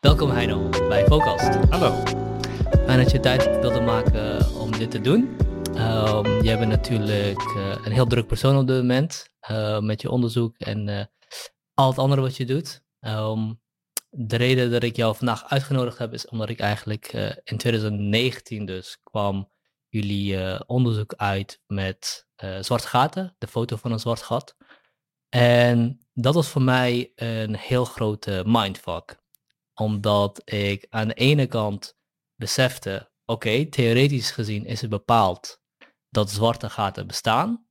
Welkom Heino bij Focast. Hallo. Fijn dat je tijd wilde maken om dit te doen. Um, jij bent natuurlijk uh, een heel druk persoon op dit moment uh, met je onderzoek en uh, al het andere wat je doet. Um, de reden dat ik jou vandaag uitgenodigd heb is omdat ik eigenlijk in 2019 dus kwam jullie onderzoek uit met zwarte gaten, de foto van een zwart gat. En dat was voor mij een heel grote mindfuck omdat ik aan de ene kant besefte, oké, theoretisch gezien is het bepaald dat zwarte gaten bestaan.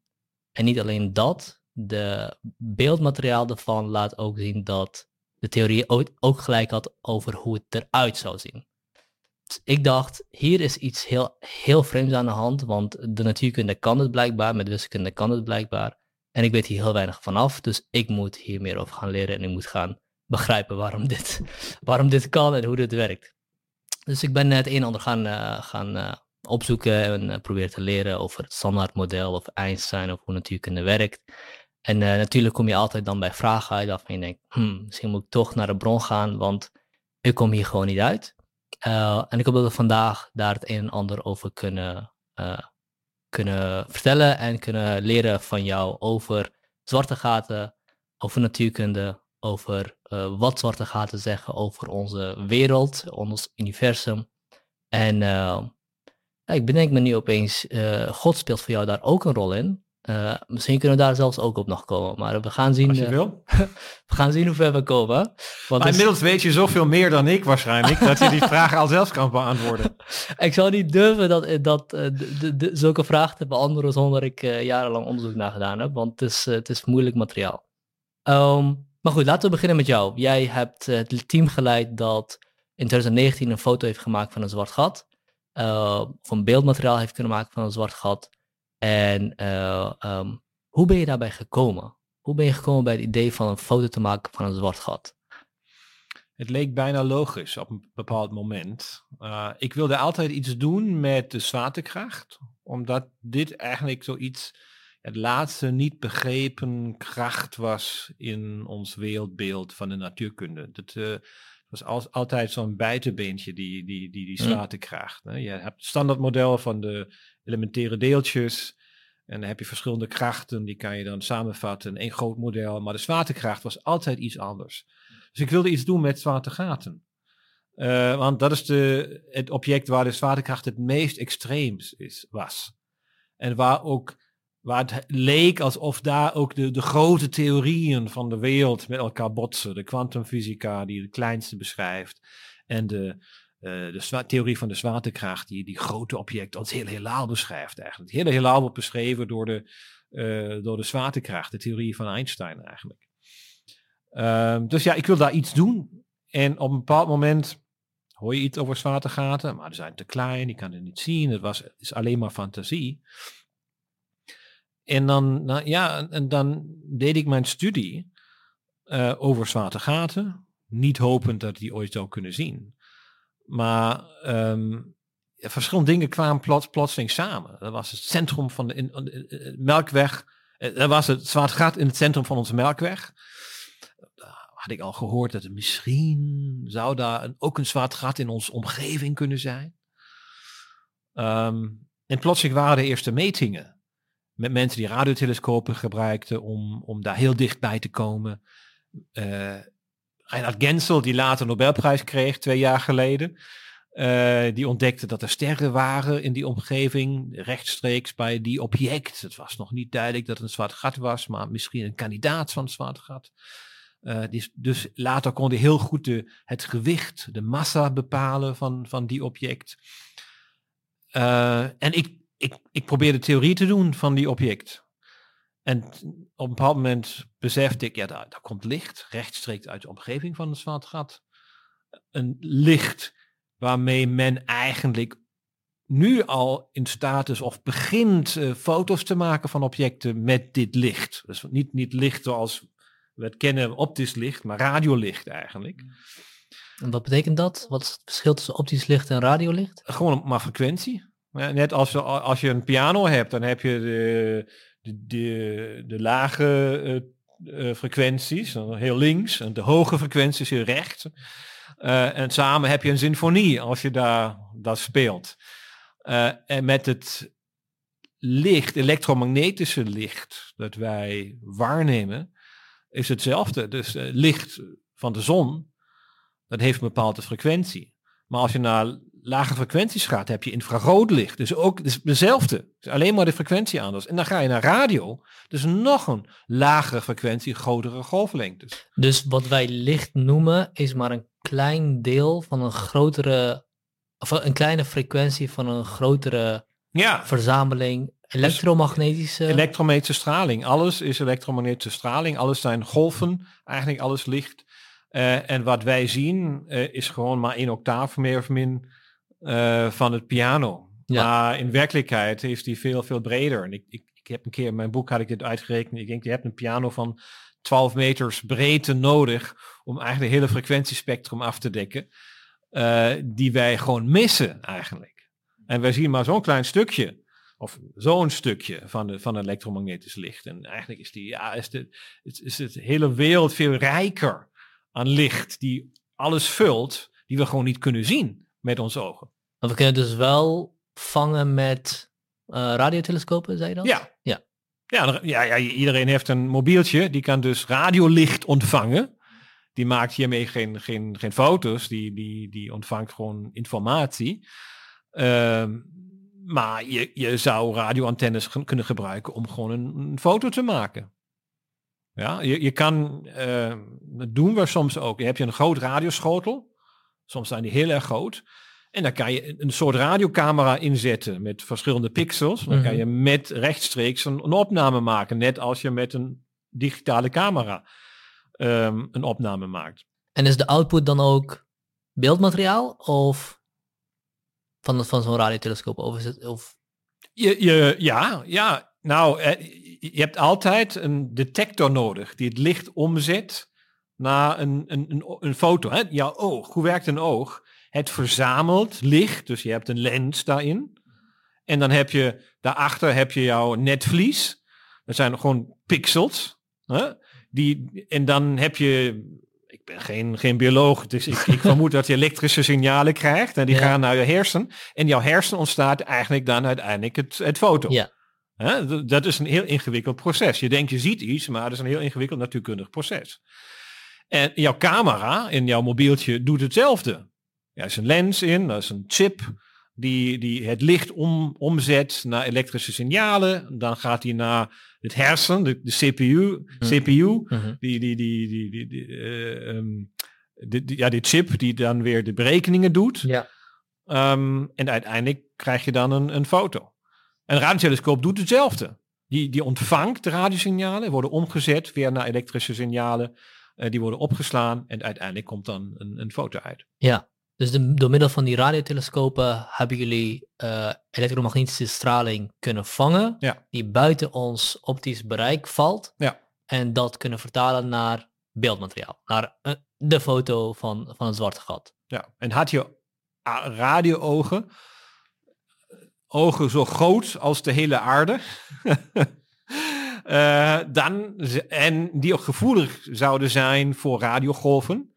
En niet alleen dat, de beeldmateriaal ervan laat ook zien dat de theorie ook gelijk had over hoe het eruit zou zien. Dus ik dacht, hier is iets heel, heel vreemds aan de hand, want de natuurkunde kan het blijkbaar, met wiskunde kan het blijkbaar. En ik weet hier heel weinig vanaf, dus ik moet hier meer over gaan leren en ik moet gaan begrijpen waarom dit, waarom dit kan en hoe dit werkt. Dus ik ben het een en ander gaan, uh, gaan uh, opzoeken en uh, proberen te leren over het standaardmodel of Einstein of hoe natuurkunde werkt. En natuurlijk kom je altijd dan bij vragen uit waarvan je denkt, hmm, misschien moet ik toch naar de bron gaan, want ik kom hier gewoon niet uit. en ik hoop dat we vandaag daar het een en ander over kunnen, kunnen vertellen en kunnen leren van jou over zwarte gaten, over natuurkunde, over uh, wat zwarte gaten zeggen over onze wereld, ons universum. En uh, ik bedenk me nu opeens, uh, God speelt voor jou daar ook een rol in. misschien kunnen we daar zelfs ook op nog komen. Maar we gaan zien, Als je wil. we gaan zien hoe ver we komen. Want maar inmiddels weet je zoveel meer dan ik waarschijnlijk, dat je die vragen al zelf kan beantwoorden. ik zou niet durven dat, dat, de, de, zulke vragen te beantwoorden zonder ik jarenlang onderzoek naar gedaan heb. Want het is, het is moeilijk materiaal. Um, maar goed, laten we beginnen met jou. Jij hebt het team geleid dat in 2019 een foto heeft gemaakt van een zwart gat. Uh, of een beeldmateriaal heeft kunnen maken van een zwart gat. En uh, um, hoe ben je daarbij gekomen? Hoe ben je gekomen bij het idee van een foto te maken van een zwart gat? Het leek bijna logisch op een bepaald moment. Ik wilde altijd iets doen met de zwaartekracht, omdat dit eigenlijk zoiets het laatste niet begrepen kracht was in ons wereldbeeld van de natuurkunde. Dat uh, was als, altijd zo'n buitenbeentje, die, die, die, die zwaartekracht. Hè. Je hebt het standaardmodel van de elementaire deeltjes. En dan heb je verschillende krachten, die kan je dan samenvatten in één groot model. Maar de zwaartekracht was altijd iets anders. Dus ik wilde iets doen met zwaartegaten. Uh, want dat is de, het object waar de zwaartekracht het meest extreems is, was. En waar ook waar het leek alsof daar ook de, de grote theorieën van de wereld met elkaar botsen. De kwantumfysica die het kleinste beschrijft en de, uh, de theorie van de zwaartekracht die die grote object als heel heelal beschrijft eigenlijk. Het hele heelal wordt beschreven door de, uh, door de zwaartekracht, de theorie van Einstein eigenlijk. Uh, dus ja, ik wil daar iets doen. En op een bepaald moment hoor je iets over zwaartegaten, maar die zijn te klein, die kan je niet zien, het, was, het is alleen maar fantasie. En dan, nou, ja, en dan deed ik mijn studie uh, over zwarte gaten. Niet hopend dat die ooit zou kunnen zien. Maar ja, verschillende dingen kwamen plots, plotseling samen. Dat was het centrum van de melkweg. Uh, dat was het zwarte gat in het centrum van onze melkweg. had ik al gehoord dat misschien zou daar een, ook een zwart gat in onze omgeving kunnen zijn. Um, en plotseling waren de eerste metingen. Met mensen die radiotelescopen gebruikten om, om daar heel dichtbij te komen. Uh, Reinhard Gensel, die later Nobelprijs kreeg twee jaar geleden, uh, die ontdekte dat er sterren waren in die omgeving, rechtstreeks bij die object. Het was nog niet duidelijk dat het een zwart gat was, maar misschien een kandidaat van een zwart gat. Uh, die, dus later kon hij heel goed de, het gewicht, de massa bepalen van, van die object. En ik, ik, ik probeerde theorie te doen van die object. En op een bepaald moment besefte ik, ja, daar, daar komt licht rechtstreeks uit de omgeving van het zwart gat. Een licht waarmee men eigenlijk nu al in staat is of begint uh, foto's te maken van objecten met dit licht. Dus niet, niet licht zoals we het kennen, optisch licht, maar radiolicht eigenlijk. En wat betekent dat? Wat is het verschil tussen optisch licht en radiolicht? Gewoon maar frequentie. Net als, als je een piano hebt, dan heb je de, de, de, lage uh, uh, frequenties, heel links, en de hoge frequenties heel rechts. Uh, en samen heb je een symfonie als je daar dat speelt. En met het licht, elektromagnetische licht, dat wij waarnemen, is hetzelfde. Dus licht van de zon, dat heeft een bepaalde frequentie. Maar als je naar lage frequenties gaat, heb je infrarood licht. Dus ook dus dezelfde. Dus alleen maar de frequentie anders. En dan ga je naar radio. Dus nog een lagere frequentie, grotere golflengtes. Dus wat wij licht noemen, is maar een klein deel van een grotere, of een kleine frequentie van een grotere ja. verzameling elektromagnetische... Dus elektromagnetische straling. Alles is elektromagnetische straling. Alles zijn golven. Eigenlijk alles licht. Uh, en wat wij zien uh, is gewoon maar één octaaf meer of min uh, van het piano. Ja. Maar in werkelijkheid is die veel, veel breder. En ik, ik, ik heb een keer in mijn boek had ik dit uitgerekend. Ik denk, je hebt een piano van 12 meters breedte nodig om eigenlijk het hele frequentiespectrum af te dekken. Die wij gewoon missen eigenlijk. En wij zien maar zo'n klein stukje. Of zo'n stukje van, de, van elektromagnetisch licht. En eigenlijk is, die, ja, is, de, is, is het hele wereld veel rijker aan licht. Die alles vult. Die we gewoon niet kunnen zien met onze ogen. Maar we kunnen dus wel vangen met uh, radiotelescopen, zei je dat? Ja. ja. Ja, ja, ja, iedereen heeft een mobieltje, die kan dus radiolicht ontvangen. Die maakt hiermee geen, geen, geen foto's, die, die, die ontvangt gewoon informatie. Uh, maar je, je zou radioantennes kunnen gebruiken om gewoon een, een foto te maken. Ja, je, je kan, uh, dat doen we soms ook. Je hebt je een groot radioschotel. Soms zijn die heel erg groot. En dan kan je een soort radiocamera inzetten met verschillende pixels. Dan kan je met rechtstreeks een, een opname maken. Net als je met een digitale camera um, een opname maakt. En is de output dan ook beeldmateriaal of van, van zo'n radiotelescoop? Of is het, of... Je, je, ja, ja. Nou, je hebt altijd een detector nodig die het licht omzet naar een, een, een, een foto. Hè? Jouw oog, hoe werkt een oog? Het verzamelt licht, dus je hebt een lens daarin. En dan heb je, daarachter heb je jouw netvlies. Dat zijn gewoon pixels. Hè? Die, en dan heb je, ik ben geen, geen bioloog, dus ik, ik vermoed dat je elektrische signalen krijgt. En die ja. gaan naar je hersen. En jouw hersen ontstaat eigenlijk dan uiteindelijk het, het foto. Ja. Hè? Dat is een heel ingewikkeld proces. Je denkt je ziet iets, maar dat is een heel ingewikkeld natuurkundig proces. En jouw camera in jouw mobieltje doet hetzelfde. Er is een lens in, er is een chip die, die het licht om, omzet naar elektrische signalen. Dan gaat hij naar het hersen, de, de CPU, mm. CPU mm-hmm. die, die, die, die, die, die, uh, um, die, die, ja, die chip die dan weer de berekeningen doet. Ja. Um, en uiteindelijk krijg je dan een, een foto. Een radiotelescoop doet hetzelfde. Die, die ontvangt de radiosignalen, worden omgezet weer naar elektrische signalen. Uh, die worden opgeslaan en uiteindelijk komt dan een, een foto uit. Ja, dus de, door middel van die radiotelescopen hebben jullie uh, elektromagnetische straling kunnen vangen, ja. die buiten ons optisch bereik valt. Ja. En dat kunnen vertalen naar beeldmateriaal, naar uh, de foto van, van het zwarte gat. Ja, en had je radio-ogen, ogen zo groot als de hele aarde, uh, dan, en die ook gevoelig zouden zijn voor radiogolven,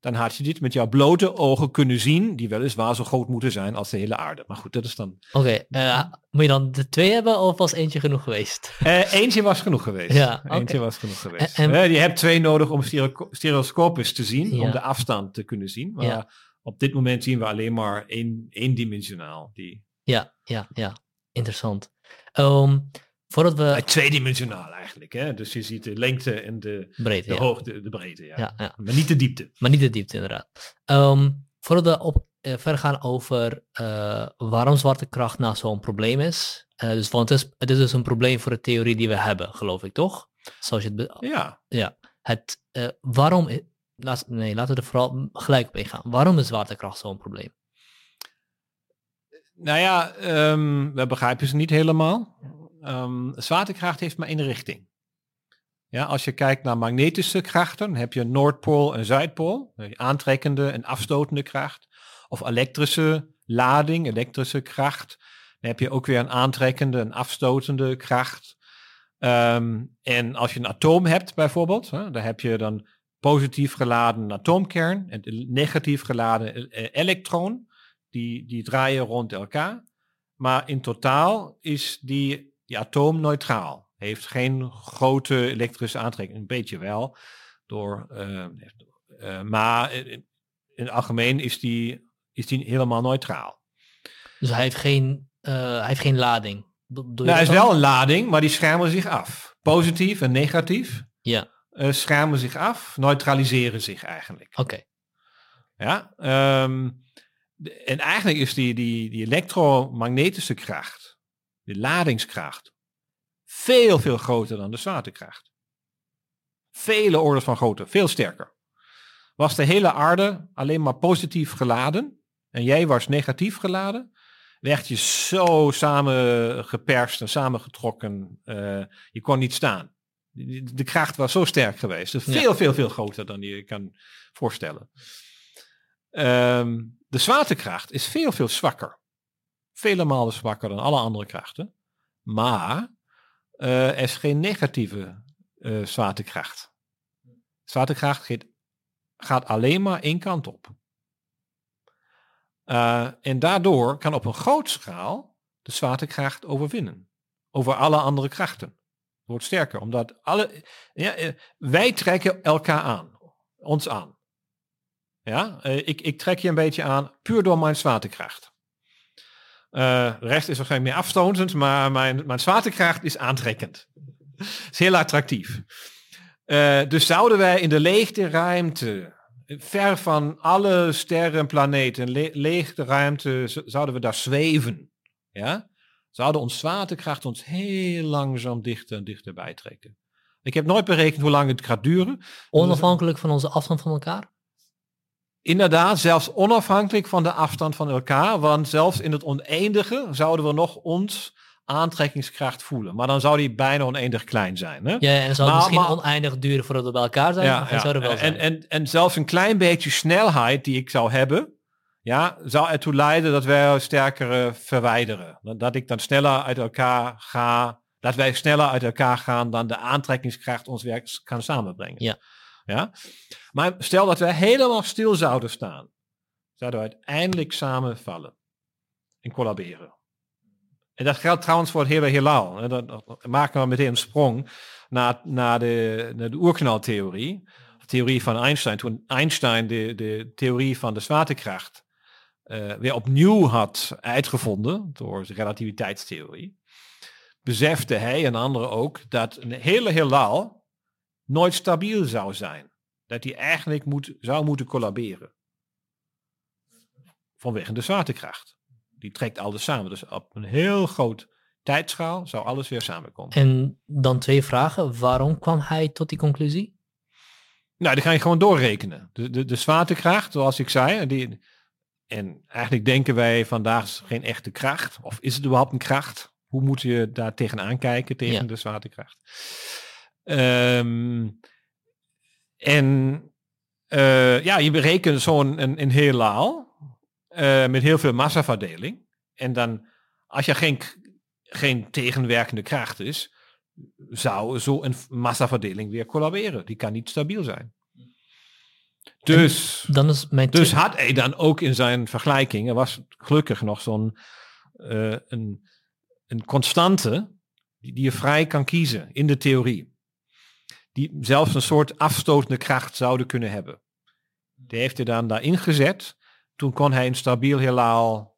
dan had je dit met jouw blote ogen kunnen zien, die weliswaar zo groot moeten zijn als de hele aarde. Maar goed, dat is dan... Oké, eh, moet je dan de twee hebben of was eentje genoeg geweest? Eh, eentje was genoeg geweest. Ja, Eentje was genoeg geweest. En- Eh, je hebt twee nodig om stereo- stereoscopisch te zien, Ja. om de afstand te kunnen zien. Maar Ja. op dit moment zien we alleen maar één, eendimensionaal. Die, Ja, ja, ja. Interessant. Ehm, voordat we... tweedimensionaal eigenlijk. Hè? Dus je ziet de lengte en de, Breedte, de ja. hoogte, de breedte. Ja. Ja, ja. Maar niet de diepte. Maar niet de diepte, inderdaad. Ehm, voordat we op, eh, verder gaan over eh, waarom zwaartekracht nou zo'n probleem is. Eh, dus, want het is, het is dus een probleem voor de theorie die we hebben, geloof ik, toch? Zoals je het... be- Ja, het waarom... Laat, nee, laten we er vooral gelijk op ingaan. Waarom is zwaartekracht zo'n probleem? Nou ja, ehm, we begrijpen ze niet helemaal. Ehm, zwaartekracht heeft maar één richting. Ja, als je kijkt naar magnetische krachten, heb je Noordpool en Zuidpool, eh, aantrekkende en afstotende kracht. Of elektrische lading, elektrische kracht. Dan heb je ook weer een aantrekkende en afstotende kracht. Ehm, en als je een atoom hebt bijvoorbeeld, hè, dan heb je dan positief geladen atoomkern en negatief geladen eh, elektron. Die, die draaien rond elkaar. Maar in totaal is die, die atoom neutraal. Heeft geen grote elektrische aantrekking. Een beetje wel. Door, eh, maar in, het algemeen is die, is die helemaal neutraal. Dus hij heeft geen, eh, hij heeft geen lading. Nou, er is wel een lading, maar die schermen zich af. Positief en negatief Ja, schermen zich af, neutraliseren zich eigenlijk. oké. Ja, ehm, en eigenlijk is die, die, die elektromagnetische kracht, de ladingskracht, veel, veel groter dan de zwaartekracht. Vele orders van grootte, veel sterker. Was de hele aarde alleen maar positief geladen en jij was negatief geladen, werd je zo samengeperst en samengetrokken, eh, je kon niet staan. De, kracht was zo sterk geweest. Dus Ja. veel, veel, veel groter dan je kan voorstellen. Ehm, de zwaartekracht is veel, veel zwakker. Vele malen zwakker dan alle andere krachten. Maar eh, er is geen negatieve eh, zwaartekracht. Zwaartekracht gaat, gaat alleen maar één kant op. Eh, en daardoor kan op een groot schaal de zwaartekracht overwinnen. Over alle andere krachten. Wordt sterker, omdat alle, ja, wij trekken elkaar aan. Ons aan. Ja, eh, ik, ik trek je een beetje aan puur door mijn zwaartekracht. De rest is waarschijnlijk meer afstotend, maar mijn, mijn zwaartekracht is aantrekkend. is heel attractief. Eh, dus zouden wij in de leegte ruimte, ver van alle sterren en planeten, le leegte ruimte, zouden we daar zweven. Ja? Zouden ons zwaartekracht ons heel langzaam dichter en dichter bijtrekken. Ik heb nooit berekend hoe lang het gaat duren. Onafhankelijk van onze afstand van elkaar? Inderdaad, zelfs onafhankelijk van de afstand van elkaar, want zelfs in het oneindige zouden we nog ons aantrekkingskracht voelen. Maar dan zou die bijna oneindig klein zijn. Hè? Ja, en het zou Maar- misschien maar- oneindig duren voordat we bij elkaar zijn. maar het zou wel en, zijn. en, en zelfs een klein beetje snelheid die ik zou hebben, ja, zou ertoe leiden dat wij sterker eh, verwijderen. Dat, dat ik dan sneller uit elkaar ga, dat wij sneller uit elkaar gaan dan de aantrekkingskracht ons werk kan samenbrengen. Ja. Ja? Maar stel dat wij helemaal stil zouden staan, zouden we uiteindelijk samenvallen en collaberen. En dat geldt trouwens voor het hele heelal. dat maken we meteen een sprong naar, naar, de, naar de oerknaltheorie. De theorie van Einstein. Toen Einstein de, de theorie van de zwaartekracht eh, weer opnieuw had uitgevonden door zijn relativiteitstheorie, besefte hij en anderen ook dat een hele heelal nooit stabiel zou zijn. Dat hij eigenlijk moet, zou moeten collaberen. Vanwege de zwaartekracht. Die trekt alles samen. Dus op een heel groot tijdschaal zou alles weer samenkomen. En dan twee vragen. Waarom kwam hij tot die conclusie? Nou, die ga je gewoon doorrekenen. De, de, de zwaartekracht, zoals ik zei, die, en eigenlijk denken wij vandaag geen echte kracht. Of is het überhaupt een kracht? Hoe moet je daar tegenaan kijken, tegen Ja. de zwaartekracht? Ehm, en eh, ja, je berekent zo'n een, een heelal eh, met heel veel massaverdeling. En dan, als je geen, geen tegenwerkende kracht is, zou zo'n massaverdeling weer collaberen. Die kan niet stabiel zijn. Dus, Dan is mijn dus had hij dan ook in zijn vergelijking, er was gelukkig nog zo'n eh, een, een constante die, die je vrij kan kiezen in de theorie. Die zelfs een soort afstotende kracht zouden kunnen hebben. Die heeft hij dan daarin gezet. Toen kon hij een stabiel heelal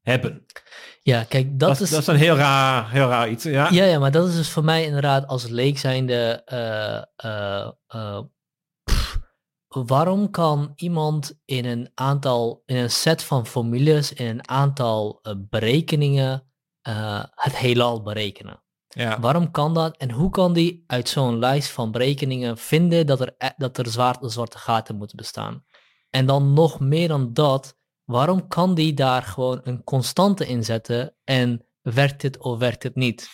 hebben. ja, kijk, dat, Dat, is... dat is een heel raar, heel raar iets. Ja? Ja, ja, maar dat is dus voor mij inderdaad als leek zijnde... eh, eh, eh, pff, waarom kan iemand in een aantal, in een set van formules, in een aantal berekeningen, eh, het heelal berekenen? Ja. Waarom kan dat? En hoe kan die uit zo'n lijst van berekeningen vinden dat er, e- dat er zwarte, zwarte gaten moeten bestaan? En dan nog meer dan dat, waarom kan die daar gewoon een constante in zetten en werkt het of werkt het niet?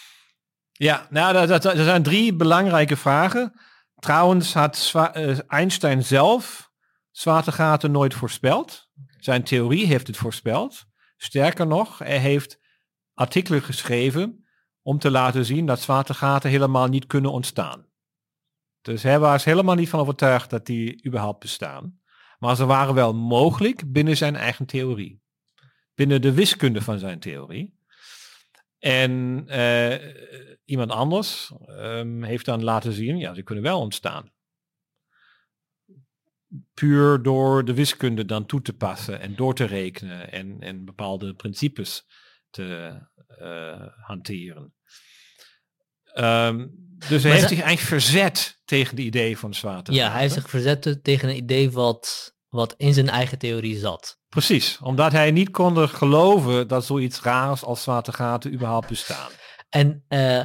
Ja, nou, dat, dat, dat zijn drie belangrijke vragen. Trouwens had Zwa- eh, Einstein zelf zwaartegaten nooit voorspeld. Zijn theorie heeft het voorspeld. Sterker nog, hij heeft artikelen geschreven om te laten zien dat zwaartegaten helemaal niet kunnen ontstaan. Dus hij was helemaal niet van overtuigd dat die überhaupt bestaan. Maar ze waren wel mogelijk binnen zijn eigen theorie. Binnen de wiskunde van zijn theorie. En eh, iemand anders ehm, heeft dan laten zien, ja, ze kunnen wel ontstaan. Puur door de wiskunde dan toe te passen en door te rekenen en, en bepaalde principes te eh, hanteren. Ehm, dus hij Maar heeft zich eigenlijk verzet tegen de idee van zwaarte. Ja, hij heeft zich verzet tegen een idee wat, wat in zijn eigen theorie zat. Precies, omdat hij niet kon geloven dat zoiets raars als zwaartegaten überhaupt bestaan. En, eh,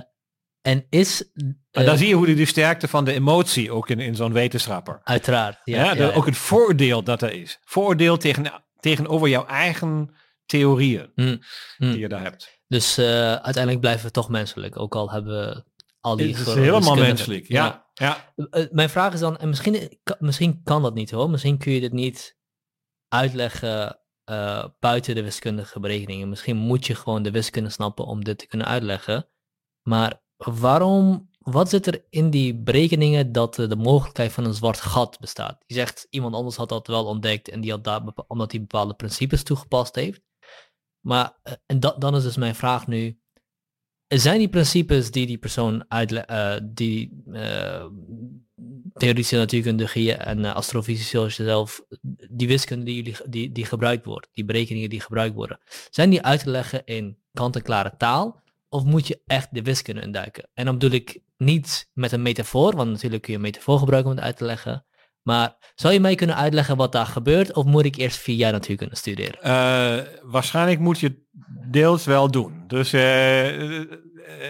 en is... En eh, dan zie je hoe die de sterkte van de emotie ook in, in zo'n wetenschapper. Uiteraard, ja. Ja, ja, de- ja. Ook het vooroordeel dat er is. Vooroordeel tegen, tegenover jouw eigen theorieën Hm, hm. die je daar hebt. Dus eh, uiteindelijk blijven we toch menselijk, ook al hebben we al die... Het is helemaal menselijk. Ja, ja. Eh, mijn vraag is dan, en misschien, misschien kan dat niet hoor, misschien kun je dit niet uitleggen eh, buiten de wiskundige berekeningen. Misschien moet je gewoon de wiskunde snappen om dit te kunnen uitleggen. Maar waarom, wat zit er in die berekeningen dat eh, de mogelijkheid van een zwart gat bestaat? Je zegt, iemand anders had dat wel ontdekt en die had daar, omdat hij bepaalde principes toegepast heeft. Maar, eh, en dat, dan is dus mijn vraag nu, zijn die principes die die persoon uitlegt, die eh theoretische natuurkundigen en eh, astrofysicus zelf, die wiskunde die, jullie, die, die gebruikt wordt, die berekeningen die gebruikt worden, zijn die uit te leggen in kant-en-klare taal? Of moet je echt de wiskunde induiken? En dan bedoel ik niet met een metafoor, want natuurlijk kun je een metafoor gebruiken om het uit te leggen. Maar zou je mij kunnen uitleggen wat daar gebeurt, of moet ik eerst vier jaar natuurkunde studeren? Eh, waarschijnlijk moet je het deels wel doen. Dus eh, eh,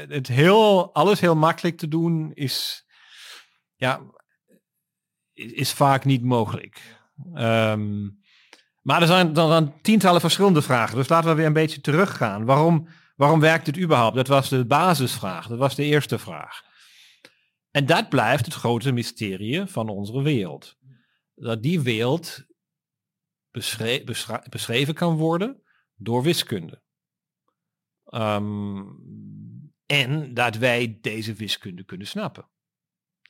het heel, alles heel makkelijk te doen is, ja, is, vaak niet mogelijk. Ehm, maar er zijn dan tientallen verschillende vragen. Dus laten we weer een beetje teruggaan. Waarom, waarom werkt het überhaupt? Dat was de basisvraag. Dat was de eerste vraag. En dat blijft het grote mysterie van onze wereld. Dat die wereld beschreven kan worden door wiskunde. Ehm, en dat wij deze wiskunde kunnen snappen.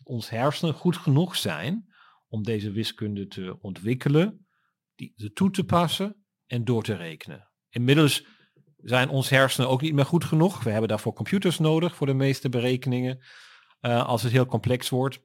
Ons hersenen goed genoeg zijn om deze wiskunde te ontwikkelen, die toe te passen en door te rekenen. Inmiddels zijn ons hersenen ook niet meer goed genoeg. We hebben daarvoor computers nodig voor de meeste berekeningen, eh, als het heel complex wordt.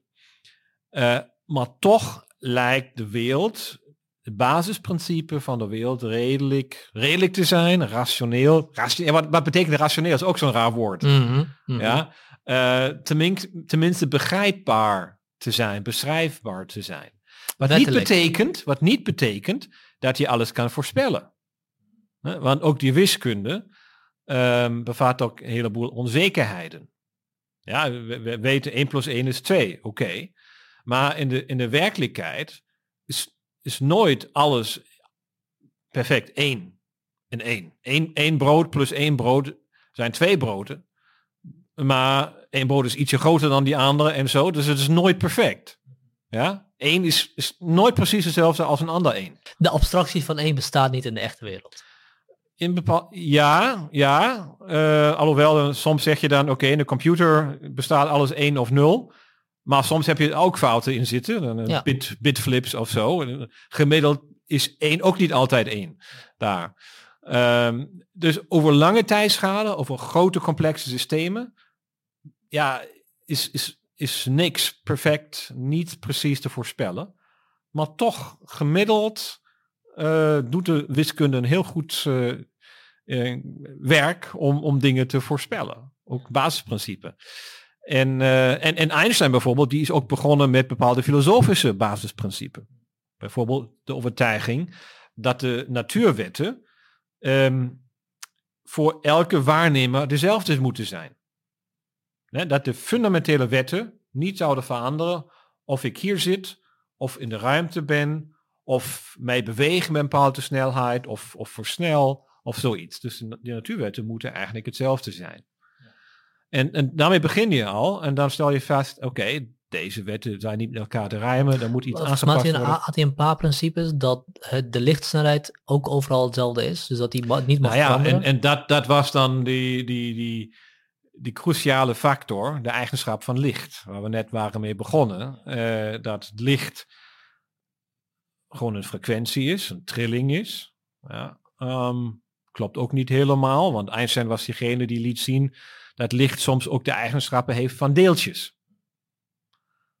Eh, maar toch lijkt de wereld, het basisprincipe van de wereld, redelijk, redelijk te zijn, rationeel. rationeel wat, wat betekent rationeel? is ook zo'n raar woord. Mhm, mhm. Ja? Eh, tenminste, tenminste begrijpbaar te zijn, beschrijfbaar te zijn. Wat niet, betekent, wat niet betekent dat je alles kan voorspellen. Want ook die wiskunde ehm, bevat ook een heleboel onzekerheden. Ja, we, we weten 1 plus 1 is 2, oké. Maar in de, in de werkelijkheid is, is nooit alles perfect 1 en 1. 1. 1 brood plus 1 brood zijn twee broden. Maar één brood is ietsje groter dan die andere en zo. Dus het is nooit perfect. Ja? Eén is, is nooit precies hetzelfde als een ander één. De abstractie van één bestaat niet in de echte wereld. In bepaal ja, ja. eh, alhoewel, eh, soms zeg je dan, oké, in de computer bestaat alles 1 of 0. Maar soms heb je ook fouten in zitten. Een Ja. bit, bitflips of zo. En Gemiddeld is één ook niet altijd één daar. Ehm, dus over lange tijdschalen, over grote complexe systemen, ja, is, is, is niks perfect, niet precies te voorspellen. Maar toch gemiddeld eh, doet de wiskunde een heel goed eh, eh, werk om, om dingen te voorspellen. Ook basisprincipe. En, en, en Einstein bijvoorbeeld, die is ook begonnen met bepaalde filosofische basisprincipes. Bijvoorbeeld de overtuiging dat de natuurwetten ehm, voor elke waarnemer dezelfde moeten zijn. Dat de fundamentele wetten niet zouden veranderen of ik hier zit, of in de ruimte ben, of mij beweeg met een bepaalde snelheid, of, of versnel, of zoiets. Dus de, natuurwetten moeten eigenlijk hetzelfde zijn. En, en daarmee begin je al, en dan stel je vast, oké, deze wetten zijn niet met elkaar te rijmen, er moet iets aangepast mij had hij, een, worden. had hij een paar principes dat het, de lichtsnelheid ook overal hetzelfde is. Dus dat die niet mag Nou ja, veranderen. en, en dat, dat was dan die, die, die, die cruciale factor, de eigenschap van licht, waar we net waren mee begonnen. eh, dat licht gewoon een frequentie is, een trilling is. Ja, ehm, klopt ook niet helemaal, want Einstein was diegene die liet zien dat licht soms ook de eigenschappen heeft van deeltjes.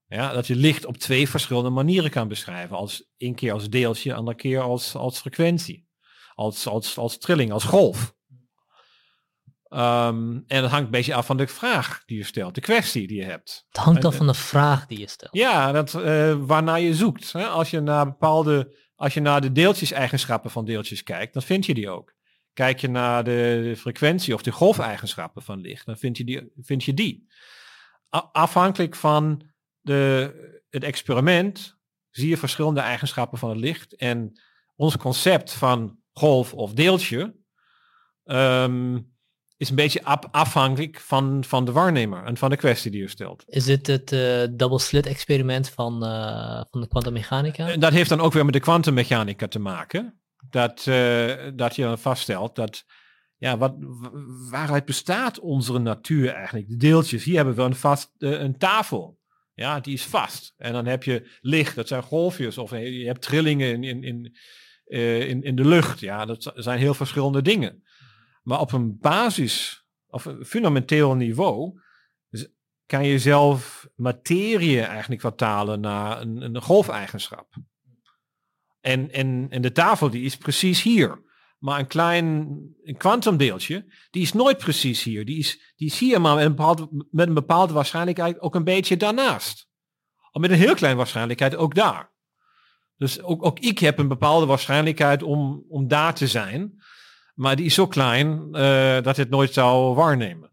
Ja, dat je licht op twee verschillende manieren kan beschrijven. Als één keer als deeltje, andere keer als, als frequentie. Als, als, als trilling, als golf. Ehm, en dat hangt een beetje af van de vraag die je stelt, de kwestie die je hebt. het hangt af en- van de vraag die je stelt. Ja, dat, eh, waarnaar je zoekt. Hè? Als je naar bepaalde, als je naar de deeltjes-eigenschappen van deeltjes kijkt, dan vind je die ook. Kijk je naar de, frequentie of de golfeigenschappen van licht, dan vind je die. Vind je die. A- afhankelijk van de, het experiment zie je verschillende eigenschappen van het licht. En ons concept van golf of deeltje ehm, is een beetje af- afhankelijk van, van de waarnemer en van de kwestie die je stelt. Is dit het eh, double slit experiment van, eh, van de kwantummechanica? Dat heeft dan ook weer met de kwantummechanica te maken. Dat, eh, dat je dan vaststelt dat, ja, wat, waaruit bestaat onze natuur eigenlijk? De deeltjes, hier hebben we een, vast, een tafel. Ja, die is vast. En dan heb je licht, dat zijn golfjes. Of je hebt trillingen in, in, in, in, in de lucht. Ja, dat zijn heel verschillende dingen. Maar op een basis, of een fundamenteel niveau, z- kan je zelf materie eigenlijk vertalen naar een, een golfeigenschap. En, en, en de tafel die is precies hier. Maar een klein kwantumdeeltje, die is nooit precies hier. Die is, die is hier maar met een, bepaalde, met een bepaalde waarschijnlijkheid ook een beetje daarnaast. Of met een heel klein waarschijnlijkheid ook daar. Dus ook, ook ik heb een bepaalde waarschijnlijkheid om, om daar te zijn. Maar die is zo klein eh, dat het nooit zou waarnemen.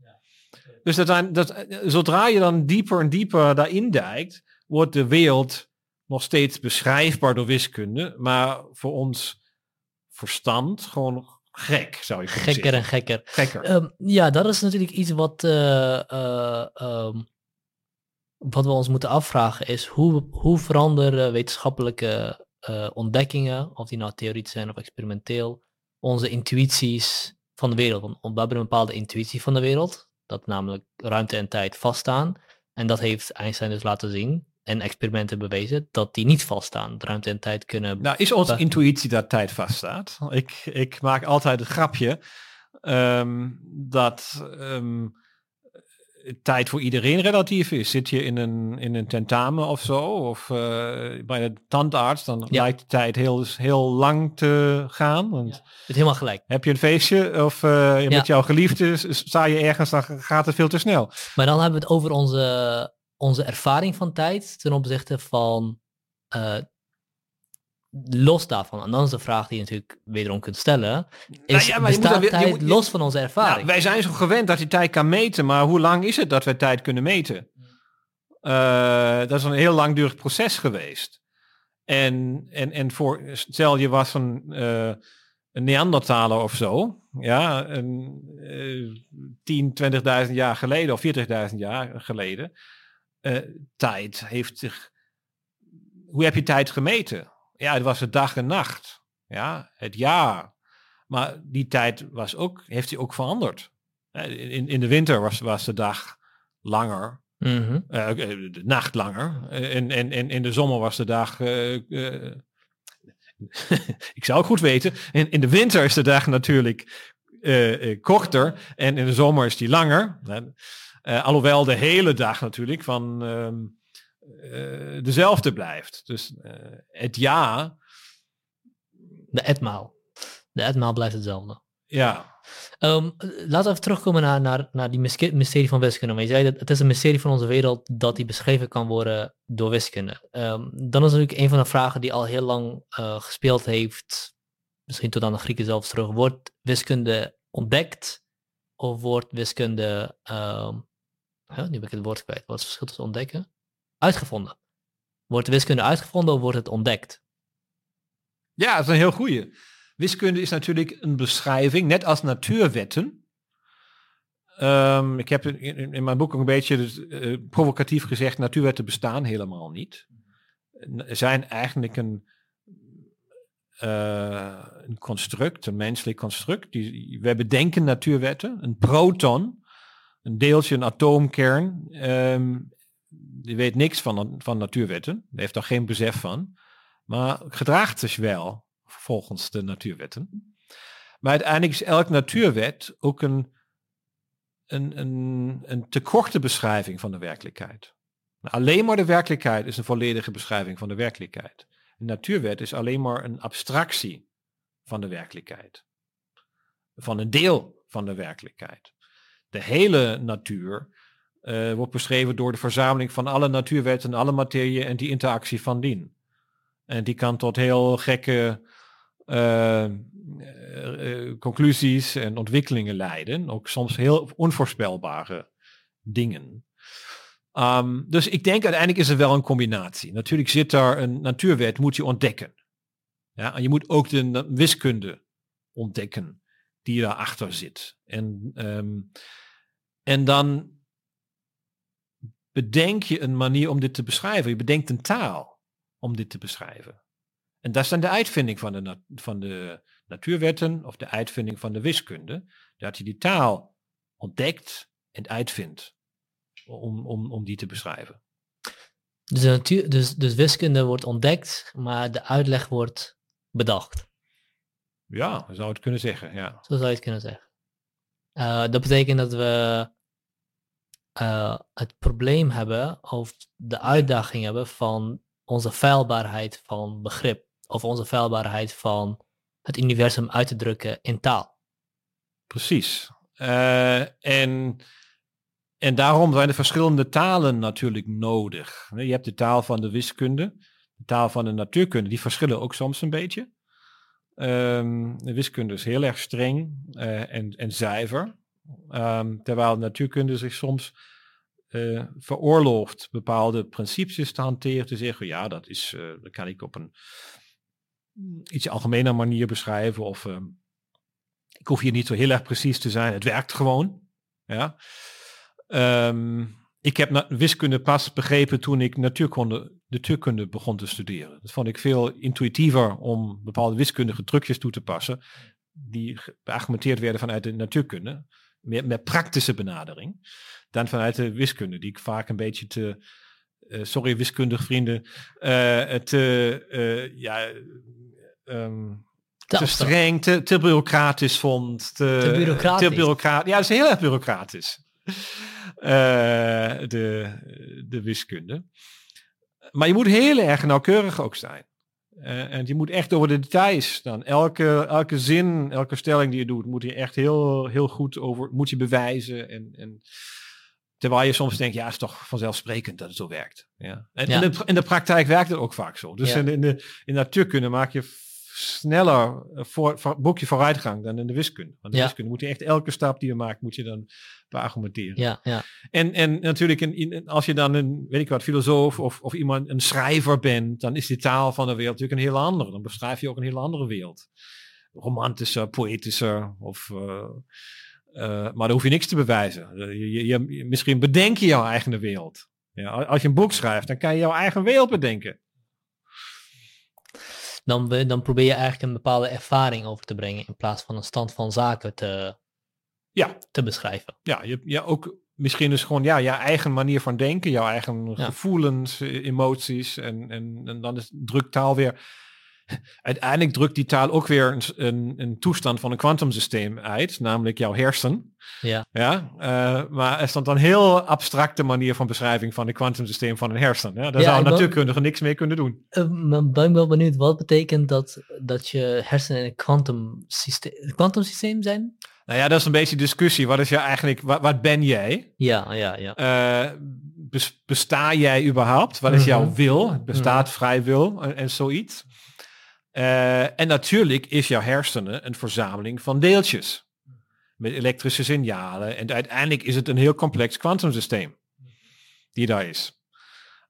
Dus dat zijn, dat, zodra je dan dieper en dieper daarin dijkt, wordt de wereld nog steeds beschrijfbaar door wiskunde, maar voor ons verstand gewoon gek, zou je kunnen Gekker en zeggen. gekker. Gekker. Ehm, ja, dat is natuurlijk iets wat, eh, eh, ehm, wat we ons moeten afvragen is hoe, hoe veranderen wetenschappelijke ontdekkingen, of die nou theoretisch zijn of experimenteel, onze intuïties van de wereld. Want we hebben een bepaalde intuïtie van de wereld, dat namelijk ruimte en tijd vaststaan. En dat heeft Einstein dus laten zien en experimenten bewezen dat die niet vaststaan. Ruimte en tijd kunnen Nou, is onze intuïtie dat tijd vaststaat? Ik, ik maak altijd het grapje ehm, dat ehm, tijd voor iedereen relatief is. Zit je in een, in een tentamen of zo, of eh, bij de tandarts, dan Ja. lijkt de tijd heel, heel lang te gaan. Want het helemaal gelijk. heb je een feestje of eh, Ja. met jouw geliefde, sta je ergens, dan gaat het veel te snel. Maar dan hebben we het over onze, onze ervaring van tijd ten opzichte van eh, los daarvan. En dan is de vraag die je natuurlijk wederom kunt stellen. Is, ja, maar je moet je tijd moet- je- los van onze Nou, ervaring? wij zijn zo gewend dat je tijd kan meten, maar hoe lang is het dat we tijd kunnen meten? Eh, dat is een heel langdurig proces geweest. En, en, en voor, stel je was een, eh, een Neandertaler of zo, ja, een, eh 10, 20.000 jaar geleden of 40.000 jaar geleden. eh, tijd heeft zich. Hoe heb je tijd gemeten? Ja, het was de dag en nacht. Ja, het jaar. Maar die tijd was ook, heeft hij ook veranderd. In, in de winter was, was de dag langer Mhm. Eh, eh, de nacht langer. Eh, En, en, en in de zomer was de dag... ik zou het goed weten. In, in de winter is de dag natuurlijk korter. En in de zomer is die langer. Alhoewel de hele dag natuurlijk van ehm, eh, dezelfde blijft. Dus eh, het jaar... De etmaal. De etmaal blijft hetzelfde. Ja, Ehm, laten we even terugkomen naar, naar, naar die mysterie van wiskunde. Want je zei dat het is een mysterie van onze wereld dat die beschreven kan worden door wiskunde. Ehm, dan is natuurlijk een van de vragen die al heel lang eh, gespeeld heeft, misschien tot aan de Grieken zelfs terug. Wordt wiskunde ontdekt of wordt wiskunde, ehm, huh, nu ben ik het woord kwijt, wat is het verschil tussen ontdekken? Uitgevonden. Wordt wiskunde uitgevonden of wordt het ontdekt? Ja, dat is een heel goeie. Wiskunde is natuurlijk een beschrijving, net als natuurwetten. Ehm, ik heb in, in, mijn boek ook een beetje dus, eh, provocatief gezegd, natuurwetten bestaan helemaal niet. Zijn eigenlijk een, eh, een construct, een menselijk construct. Die, we bedenken natuurwetten. Een proton, een deeltje, een atoomkern, ehm, die weet niks van, van natuurwetten. Heeft daar geen besef van. Maar gedraagt zich wel volgens de natuurwetten. Maar uiteindelijk is elke natuurwet ook een, een, een, een te korte beschrijving van de werkelijkheid. Nou, alleen maar de werkelijkheid is een volledige beschrijving van de werkelijkheid. Een natuurwet is alleen maar een abstractie van de werkelijkheid. Van een deel van de werkelijkheid. De hele natuur eh, wordt beschreven door de verzameling van alle natuurwetten, alle materie en die interactie van dien. En die kan tot heel gekke eh, eh, conclusies en ontwikkelingen leiden. Ook soms heel onvoorspelbare dingen. Ehm, dus ik denk uiteindelijk is er wel een combinatie. Natuurlijk zit daar een natuurwet, moet je ontdekken. Ja, en je moet ook de wiskunde ontdekken die daarachter zit. En, ehm, en dan bedenk je een manier om dit te beschrijven. Je bedenkt een taal om dit te beschrijven. En dat is dan de uitvinding van de, van de natuurwetten of de uitvinding van de wiskunde. Dat je die taal ontdekt en uitvindt om, om, om die te beschrijven. Dus, de natuur, dus, dus wiskunde wordt ontdekt, maar de uitleg wordt bedacht. Ja, zou het kunnen zeggen, ja. Zo zou je het kunnen zeggen. Eh, dat betekent dat we eh, het probleem hebben of de uitdaging hebben van onze feilbaarheid van begrip. Of onze feilbaarheid van het universum uit te drukken in taal. Precies. Eh, en, en daarom zijn er verschillende talen natuurlijk nodig. Je hebt de taal van de wiskunde, de taal van de natuurkunde, die verschillen ook soms een beetje. Ehm, de wiskunde is heel erg streng eh, en, en zuiver. Ehm, terwijl de natuurkunde zich soms eh, veroorlooft bepaalde principes te hanteren, te zeggen, ja, dat, is, eh, dat kan ik op een iets algemene manier beschrijven. Of ehm, ik hoef hier niet zo heel erg precies te zijn. Het werkt gewoon. Ja. Ehm, ik heb wiskunde pas begrepen toen ik natuurkunde, natuurkunde begon te studeren. Dat vond ik veel intuïtiever om bepaalde wiskundige trucjes toe te passen. Die ge- beargumenteerd werden vanuit de natuurkunde. Meer, meer praktische benadering. Dan vanuit de wiskunde. Die ik vaak een beetje te, eh, sorry wiskundig vrienden, eh, te, ja, ehm, Te streng, te, te bureaucratisch vond. Te, Te bureaucratisch. Te ja, dat is heel erg bureaucratisch. De, de wiskunde. Maar je moet heel erg nauwkeurig ook zijn. Eh, en je moet echt over de details dan. Elke, elke zin, elke stelling die je doet, moet je echt heel, heel goed over, moet je bewijzen. En, en terwijl je soms denkt, ja, het is toch vanzelfsprekend dat het zo werkt. Ja. En Ja. In, de, in de praktijk werkt het ook vaak zo. Dus Ja. in, in, de, in natuurkunde maak je sneller eh, voor, voor, boek je vooruitgang dan in de wiskunde. Want de Ja. wiskunde moet je echt elke stap die je maakt, moet je dan beargumenteren. Ja, ja. En, en natuurlijk, in, in- als je dan een, weet ik wat, filosoof of, of iemand, een schrijver bent, dan is die taal van de wereld natuurlijk een heel andere. Dan beschrijf je ook een heel andere wereld. Romantischer, poëtischer, of, eh, eh, maar daar hoef je niks te bewijzen. Je, je, je- misschien bedenk je jouw eigen wereld. Ja, als je een boek schrijft, dan kan je jouw eigen wereld bedenken. Dan, we- dan probeer je eigenlijk een bepaalde ervaring over te brengen in plaats van een stand van zaken te, Ja, te beschrijven. ja, je, ja ook, misschien is gewoon ja, je eigen manier van denken, jouw eigen Ja. gevoelens, eh, emoties en, en, en dan is drukt taal weer. Uiteindelijk drukt die taal ook weer een, een, een toestand van een kwantumsysteem uit, namelijk jouw hersen. Ja. Ja, eh, maar er stond dan een heel abstracte manier van beschrijving van het kwantumsysteem van een hersen. Ja, daar Ja, zou een natuurkundige niks mee kunnen doen. Maar ben ik wel benieuwd, wat betekent dat dat je hersenen in een kwantumsysteem kwantumsysteem zijn? Nou ja, dat is een beetje discussie. Wat is je eigenlijk, wat, wat ben jij? Ja, ja, ja. Eh, bes- besta jij überhaupt? Wat is jouw Mhm. wil? Het bestaat vrij wil en, en zoiets. Eh, en natuurlijk is jouw hersenen een verzameling van deeltjes. Met elektrische signalen. En uiteindelijk is het een heel complex kwantumsysteem. Die daar is.